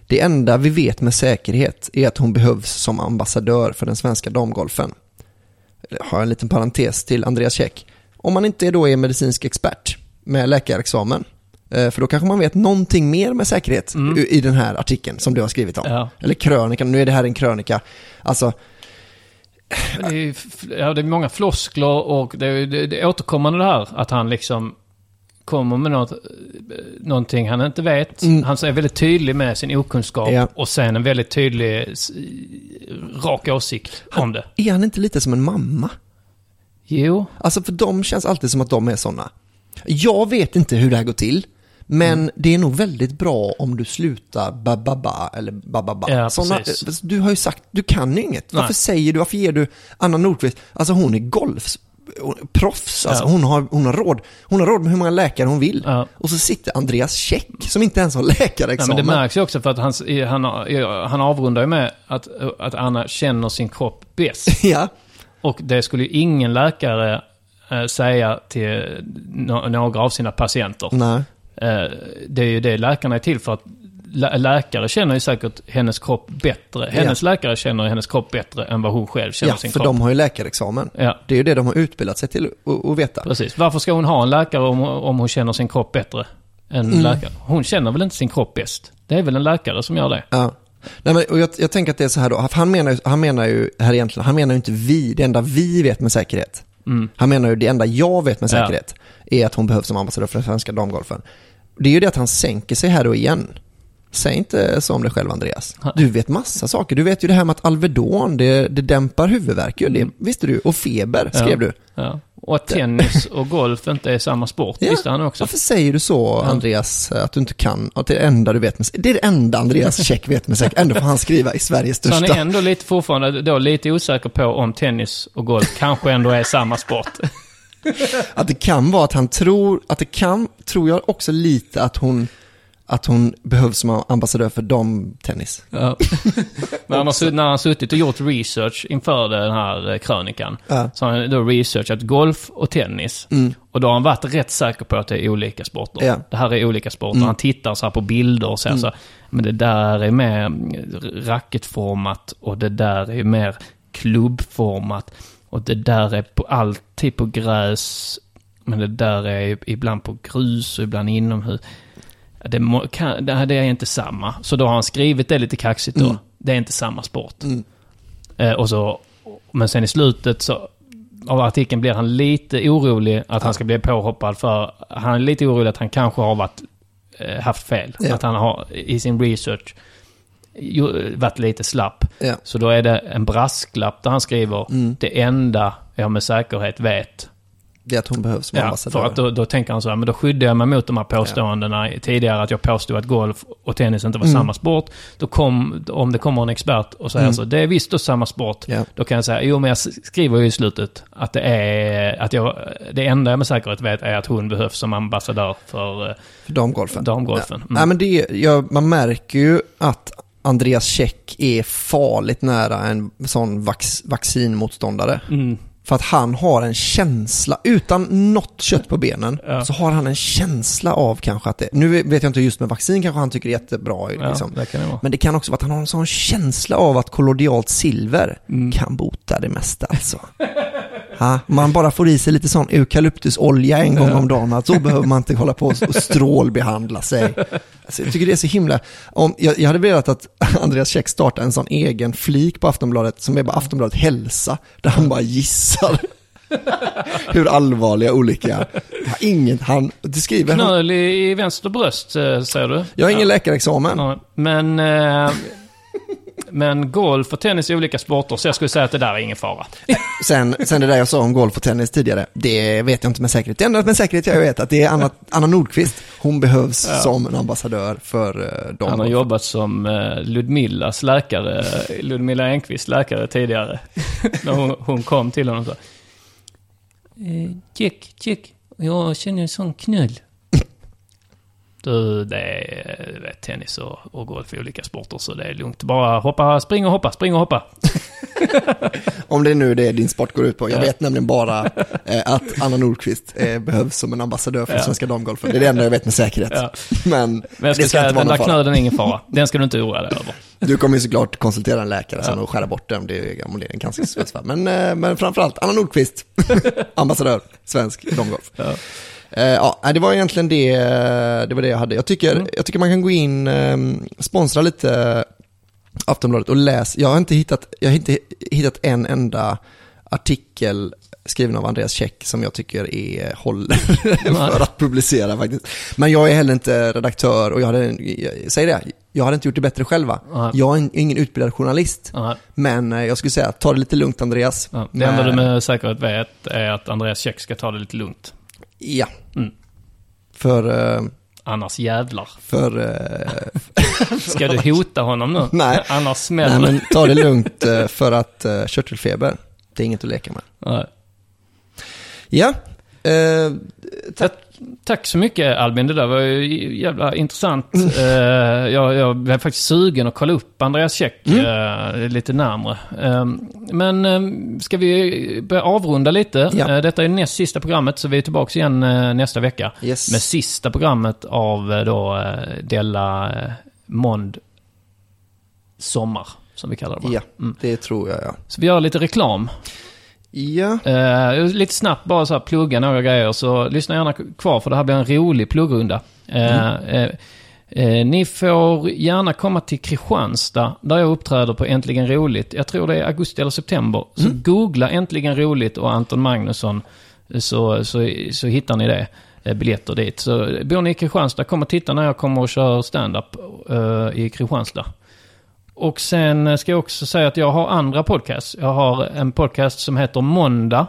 [SPEAKER 2] Det enda vi vet med säkerhet är att hon behövs som ambassadör för den svenska damgolfen. Jag har en liten parentes till Andreas Käck. Om man inte då är medicinsk expert med läkarexamen, eh, för då kanske man vet någonting mer med säkerhet
[SPEAKER 3] Mm.
[SPEAKER 2] i- den här artikeln som du har skrivit om.
[SPEAKER 3] Ja.
[SPEAKER 2] Eller krönikan, nu är det här en krönika. Alltså,
[SPEAKER 3] Det är, ja, det är många floskler och det är, det, det är återkommande det här att han liksom kommer med något, eh, någonting han inte vet.
[SPEAKER 2] Mm.
[SPEAKER 3] Han är väldigt tydlig med sin okunskap
[SPEAKER 2] Ja.
[SPEAKER 3] och sen en väldigt tydlig, s- rak åsikt om det.
[SPEAKER 2] är han inte lite som en mamma?
[SPEAKER 3] Jo,
[SPEAKER 2] Alltså för de känns alltid som att de är sådana. Jag vet inte hur det här går till, men
[SPEAKER 3] Mm.
[SPEAKER 2] det är nog väldigt bra om du slutar ba-ba-ba eller ba-ba-ba.
[SPEAKER 3] Ja,
[SPEAKER 2] Såna,
[SPEAKER 3] precis.
[SPEAKER 2] du har ju sagt, du kan ju inget.
[SPEAKER 3] Nej.
[SPEAKER 2] Varför säger du, varför ger du Anna Nordqvist, alltså hon är golfproffs, alltså
[SPEAKER 3] Ja.
[SPEAKER 2] hon, har, hon, har råd, hon har råd med hur många läkare hon vill.
[SPEAKER 3] Ja.
[SPEAKER 2] Och så sitter Andreas Käck som inte ens har
[SPEAKER 3] Nej,
[SPEAKER 2] läkarexamen.
[SPEAKER 3] men det märks ju också för att han, han, han avrundar ju med att, att Anna känner sin kropp bäst.
[SPEAKER 2] ja,
[SPEAKER 3] Och det skulle ju ingen läkare eh, säga till några av sina patienter.
[SPEAKER 2] nej.
[SPEAKER 3] Eh, det är ju det läkarna är till för att lä läkare känner ju säkert hennes kropp bättre. Hennes läkare känner hennes kropp bättre än vad hon själv känner
[SPEAKER 2] Ja,
[SPEAKER 3] sin
[SPEAKER 2] för
[SPEAKER 3] kropp.
[SPEAKER 2] de har ju läkarexamen.
[SPEAKER 3] Ja,
[SPEAKER 2] Det är ju det de har utbildat sig till att veta.
[SPEAKER 3] precis. Varför ska hon ha en läkare om, om hon känner sin kropp bättre än
[SPEAKER 2] Mm.
[SPEAKER 3] läkare? Hon känner väl inte sin kropp bäst? Det är väl en läkare som gör det?
[SPEAKER 2] Ja. Nej, men, och jag, jag tänker att det är så här då, han menar, han menar ju här egentligen, han menar ju inte vi, det enda vi vet med säkerhet.
[SPEAKER 3] Mm.
[SPEAKER 2] Han menar ju det enda jag vet med
[SPEAKER 3] Ja.
[SPEAKER 2] säkerhet är att hon behövs som ambassadör för den svenska damgolfen. Det är ju det att han sänker sig här då igen. Säg inte så om dig själv Andreas. Du vet massa saker. Du vet ju det här med att Alvedon, det, det dämpar huvudvärk ju. Det visste du. Och feber skrev
[SPEAKER 3] Ja.
[SPEAKER 2] du.
[SPEAKER 3] Ja. Och att tennis och golf inte är samma sport
[SPEAKER 2] Ja.
[SPEAKER 3] visste han också.
[SPEAKER 2] Varför säger du så, Andreas, att du inte kan? Att det är det enda du vet med Det är det enda Andreas Käck vet med säkert. Ändå får han skriva i Sveriges
[SPEAKER 3] Så han
[SPEAKER 2] största.
[SPEAKER 3] är ändå lite fortfarande då lite osäker på om tennis och golf kanske ändå är samma sport.
[SPEAKER 2] Att det kan vara att han tror, att det kan, tror jag också lite att hon, att hon behövs som ambassadör för damtennis.
[SPEAKER 3] Ja. Men han har, när han har suttit och gjort research inför den här eh, krönikan
[SPEAKER 2] Ja.
[SPEAKER 3] så har han då researchat golf och tennis.
[SPEAKER 2] Mm.
[SPEAKER 3] Och då har han varit rätt säker på att det är olika sporter.
[SPEAKER 2] Ja.
[SPEAKER 3] Det här är olika sporter.
[SPEAKER 2] Mm.
[SPEAKER 3] Han tittar så här på bilder och säger så här, men det där är mer mm, racketformat och det där är mer klubbformat. Och det där är på, alltid på gräs, men det där är ibland på grus och ibland inomhus. Ja, Det, må, kan, det, är inte samma. Så då har han skrivit det lite kaxigt då.
[SPEAKER 2] Mm.
[SPEAKER 3] Det är inte samma sport.
[SPEAKER 2] Mm.
[SPEAKER 3] Eh, och så, men sen i slutet så, av artikeln blir han lite orolig att han ska bli påhoppad för... Han är lite orolig att han kanske har varit, eh, haft fel.
[SPEAKER 2] Ja.
[SPEAKER 3] Att han har i sin research varit lite slapp.
[SPEAKER 2] Ja.
[SPEAKER 3] Så då är det en brasklapp där han skriver
[SPEAKER 2] Mm.
[SPEAKER 3] det enda jag med säkerhet vet
[SPEAKER 2] Det att hon behövs som
[SPEAKER 3] Ja,
[SPEAKER 2] ambassadör.
[SPEAKER 3] för att då, då tänker han så här, men då skyddar jag mig mot de här påståendena tidigare att jag påstod att golf och tennis inte var
[SPEAKER 2] Mm.
[SPEAKER 3] samma sport. Då kom, om det kommer en expert och säger
[SPEAKER 2] Mm.
[SPEAKER 3] så, det är visst då samma sport.
[SPEAKER 2] Ja.
[SPEAKER 3] Då kan jag säga, jo men jag skriver ju i slutet att det är, att jag, det enda jag med säkerhet vet är att hon behövs som ambassadör för eh,
[SPEAKER 2] För damgolfen.
[SPEAKER 3] damgolfen.
[SPEAKER 2] Ja.
[SPEAKER 3] Mm.
[SPEAKER 2] Nej, men det, ja, man märker ju att Andreas Käck är farligt nära en sån vax, vaccinmotståndare.
[SPEAKER 3] Mm.
[SPEAKER 2] För att han har en känsla, utan något kött på benen,
[SPEAKER 3] Ja.
[SPEAKER 2] så har han en känsla av kanske att det, nu vet jag inte just med vaccin kanske han tycker det är jättebra.
[SPEAKER 3] Ja,
[SPEAKER 2] Liksom.
[SPEAKER 3] det kan det vara.
[SPEAKER 2] Men det kan också vara att han har en sån känsla av att kollodialt silver
[SPEAKER 3] Mm.
[SPEAKER 2] kan bota det mesta alltså. Ha, man bara får i sig lite sån eukalyptusolja en gång om dagen, att så behöver man inte hålla på och strålbehandla sig. Alltså, jag tycker det är så himla... Om, jag, jag hade velat att Andreas Käck startade en sån egen flik på Aftonbladet som är bara Aftonbladet hälsa, där han bara gissar hur allvarliga olika... Inget, han... Skriver.
[SPEAKER 3] Knöl i, i vänster bröst, eh, säger du?
[SPEAKER 2] Jag har ingen
[SPEAKER 3] Ja.
[SPEAKER 2] läkarexamen.
[SPEAKER 3] Men, eh, men golf och tennis är olika sporter, så jag skulle säga att det där är ingen fara.
[SPEAKER 2] Sen, sen det där jag sa om golf och tennis tidigare, det vet jag inte med säkerhet. Det enda med säkerhet jag vet att det är Anna, Anna Nordqvist. Hon behövs
[SPEAKER 3] Ja.
[SPEAKER 2] som en ambassadör för
[SPEAKER 3] Han
[SPEAKER 2] dem.
[SPEAKER 3] har jobbat som eh, Ludmillas läkare, Ludmilla Enqvists läkare tidigare. När hon, hon kom till honom så. Eh, check, check. Jag känner en sån knull. Du, det är vet, tennis och, och golf olika sporter så det är lugnt. Bara hoppa, spring och hoppa, spring och hoppa.
[SPEAKER 2] Om det är nu det är din sport går ut på. Jag
[SPEAKER 3] Ja.
[SPEAKER 2] vet nämligen bara eh, att Anna Nordqvist eh, behövs som en ambassadör för
[SPEAKER 3] Ja.
[SPEAKER 2] svenska damgolfen. Det är det enda jag vet med säkerhet.
[SPEAKER 3] Ja.
[SPEAKER 2] Men,
[SPEAKER 3] Men jag
[SPEAKER 2] det
[SPEAKER 3] ska säga
[SPEAKER 2] inte vara
[SPEAKER 3] den där knölen är ingen fara. Den ska du inte oroa dig över.
[SPEAKER 2] Du kommer ju såklart konsultera en läkare sen och skära bort den om det är, om det är en cancersvulst. Men, eh, men framförallt Anna Nordqvist, ambassadör, svensk damgolf.
[SPEAKER 3] Ja.
[SPEAKER 2] Eh, ja, det var egentligen det, det var det jag hade. Jag tycker,
[SPEAKER 3] Mm.
[SPEAKER 2] jag tycker man kan gå in, eh, sponsra lite Aftonbladet och läs. Jag har inte hittat, jag har inte hittat en enda artikel skriven av Andreas Käck som jag tycker är håller för att publicera faktiskt. Men jag är heller inte redaktör och jag hade, säg det, jag hade inte gjort det bättre själva.
[SPEAKER 3] Nej.
[SPEAKER 2] Jag är en- ingen utbildad journalist.
[SPEAKER 3] Ja,
[SPEAKER 2] Men eh, jag skulle säga, ta det lite lugnt Andreas.
[SPEAKER 3] ja. Det enda du med säkerhet vet är att Andreas Käck ska ta det lite lugnt.
[SPEAKER 2] Ja.
[SPEAKER 3] Mm.
[SPEAKER 2] För, eh,
[SPEAKER 3] Annars jävlar.
[SPEAKER 2] för eh,
[SPEAKER 3] Ska du hota honom nu?
[SPEAKER 2] Nej.
[SPEAKER 3] Annars smäller
[SPEAKER 2] Nej men ta det lugnt eh, för att uh, körtelfeber, det är inget att leka med.
[SPEAKER 3] Nej.
[SPEAKER 2] Ja, eh, tack.
[SPEAKER 3] Tack så mycket Albin, det där var ju jävla intressant. Eh, jag, jag blev faktiskt sugen att kolla upp Andreas Käck eh, lite närmre. Eh, men eh, ska vi börja avrunda lite?
[SPEAKER 2] Ja.
[SPEAKER 3] Eh, detta är näst sista programmet, så vi är tillbaka igen nästa vecka.
[SPEAKER 2] Yes.
[SPEAKER 3] Med sista programmet av då Della Mond Sommar, som vi kallar det. va?
[SPEAKER 2] Ja,
[SPEAKER 3] Mm.
[SPEAKER 2] det tror jag ja.
[SPEAKER 3] Så vi gör lite reklam.
[SPEAKER 2] Ja,
[SPEAKER 3] Eh, lite snabbt bara så här plugga några grejer, så lyssna gärna kvar för det här blir en rolig pluggrunda. Eh, eh, eh, ni får gärna komma till Kristianstad, där jag uppträder på Äntligen Roligt. Jag tror det är augusti eller september. Så googla Äntligen Roligt och Anton Magnusson, så, så, så hittar ni det. Biljetter dit. Så bor ni i Kristianstad, kom och titta när jag kommer och kör stand-up i Kristianstad. Och sen ska jag också säga att jag har andra podcasts. Jag har en podcast som heter Måndag.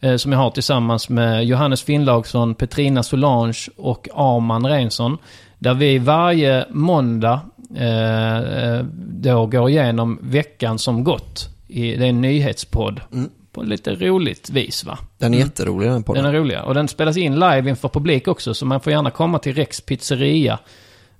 [SPEAKER 3] eh, som jag har tillsammans med Johannes Finnlaugsson, Petrina Solange och Arman Reinsson. Där vi varje måndag eh, eh, då går igenom veckan som gått. I, det är en nyhetspodd.
[SPEAKER 2] Mm.
[SPEAKER 3] På lite roligt vis va?
[SPEAKER 2] Den är jätterolig den podden.
[SPEAKER 3] Den är rolig. Och den spelas in live inför publik också. Så man får gärna komma till Rex pizzeria.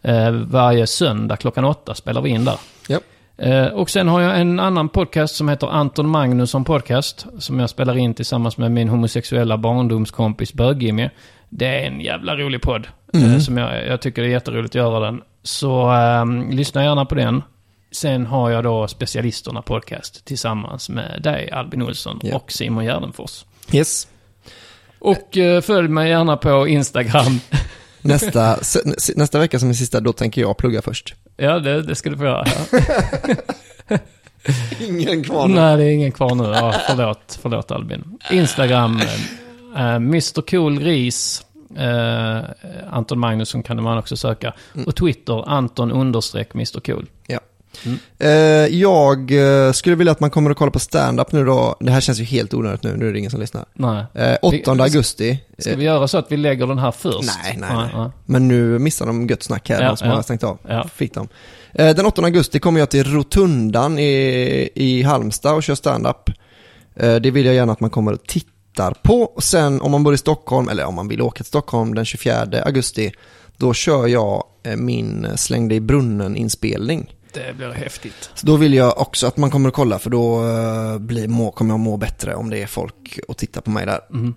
[SPEAKER 3] Eh, varje söndag klockan åtta spelar vi in där.
[SPEAKER 2] Ja.
[SPEAKER 3] Eh, och sen har jag en annan podcast som heter Anton Magnusson Podcast. Som jag spelar in tillsammans med min homosexuella barndomskompis Bög-Jimmy. Det är en jävla rolig podd. Eh, som jag, jag tycker det är jätteroligt att göra den. Så eh, lyssna gärna på den. Sen har jag då Specialisterna Podcast tillsammans med dig Albin Olsson
[SPEAKER 2] Ja.
[SPEAKER 3] och Simon Gärdenfors.
[SPEAKER 2] Yes.
[SPEAKER 3] Och eh, följ mig gärna på Instagram.
[SPEAKER 2] Nästa, nästa vecka som är sista, då tänker jag plugga först.
[SPEAKER 3] ja, det, det ska du få göra. Ja.
[SPEAKER 2] Ingen kvar
[SPEAKER 3] Nej, det är ingen kvar nu. Ja, förlåt, förlåt Albin. Instagram, eh, eh, Mr Cool Ris. Eh, Anton Magnusson kan man också söka. Och Twitter, Anton understreck Mr Cool.
[SPEAKER 2] Ja. Eh, jag eh, skulle vilja att man kommer och kollar på stand-up nu då. Det här känns ju helt onödigt nu, nu är det ingen som lyssnar.
[SPEAKER 3] Nej.
[SPEAKER 2] Eh, 8
[SPEAKER 3] Vi-
[SPEAKER 2] augusti.
[SPEAKER 3] Ska vi göra så att vi lägger den här först?
[SPEAKER 2] Nej, nej, nej.
[SPEAKER 3] ja.
[SPEAKER 2] Men nu missar de gött snack här,
[SPEAKER 3] Ja,
[SPEAKER 2] de som
[SPEAKER 3] ja.
[SPEAKER 2] har stängt av.
[SPEAKER 3] Ja.
[SPEAKER 2] Fick de. Eh, den 8 augusti kommer jag till Rotundan i, i Halmstad och kör stand-up. Eh, det vill jag gärna att man kommer och tittar på. Och sen om man bor i Stockholm, eller om man vill åka till Stockholm den 24 augusti, då kör jag eh, min Släng dig i brunnen-inspelning.
[SPEAKER 3] Det blir häftigt.
[SPEAKER 2] Så då vill jag också att man kommer och kolla för då eh, blir, må, kommer jag må bättre om det är folk och titta på mig där.
[SPEAKER 3] Mm.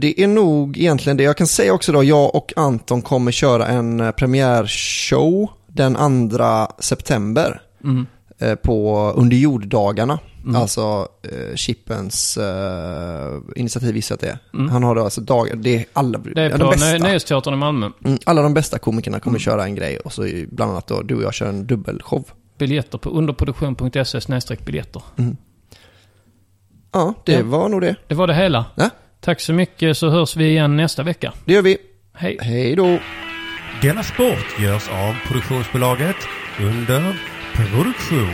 [SPEAKER 2] Det är nog egentligen det jag kan säga också då. Jag och Anton kommer köra en eh, premiärshow den 2 september
[SPEAKER 3] Mm.
[SPEAKER 2] Eh, på Under jorddagarna.
[SPEAKER 3] Mm.
[SPEAKER 2] Alltså eh, Chippens eh, initiativ jag att det är.
[SPEAKER 3] Mm.
[SPEAKER 2] Han har då alltså dagar, det är alla,
[SPEAKER 3] Det är på
[SPEAKER 2] de bästa.
[SPEAKER 3] Nö- Nöjesteatern i Malmö.
[SPEAKER 2] Mm, alla de bästa komikerna kommer
[SPEAKER 3] Mm.
[SPEAKER 2] köra en grej och så bland annat då du och jag kör en dubbelshow.
[SPEAKER 3] Biljetter på underproduktion.se snedstreck biljetter.
[SPEAKER 2] Ja, det
[SPEAKER 3] Ja.
[SPEAKER 2] var nog det.
[SPEAKER 3] Det var det hela.
[SPEAKER 2] Ja.
[SPEAKER 3] Tack så mycket så hörs vi igen nästa vecka.
[SPEAKER 2] Det gör vi.
[SPEAKER 3] Hej.
[SPEAKER 2] Hej då.
[SPEAKER 4] Denna sport görs av produktionsbolaget under Produktion.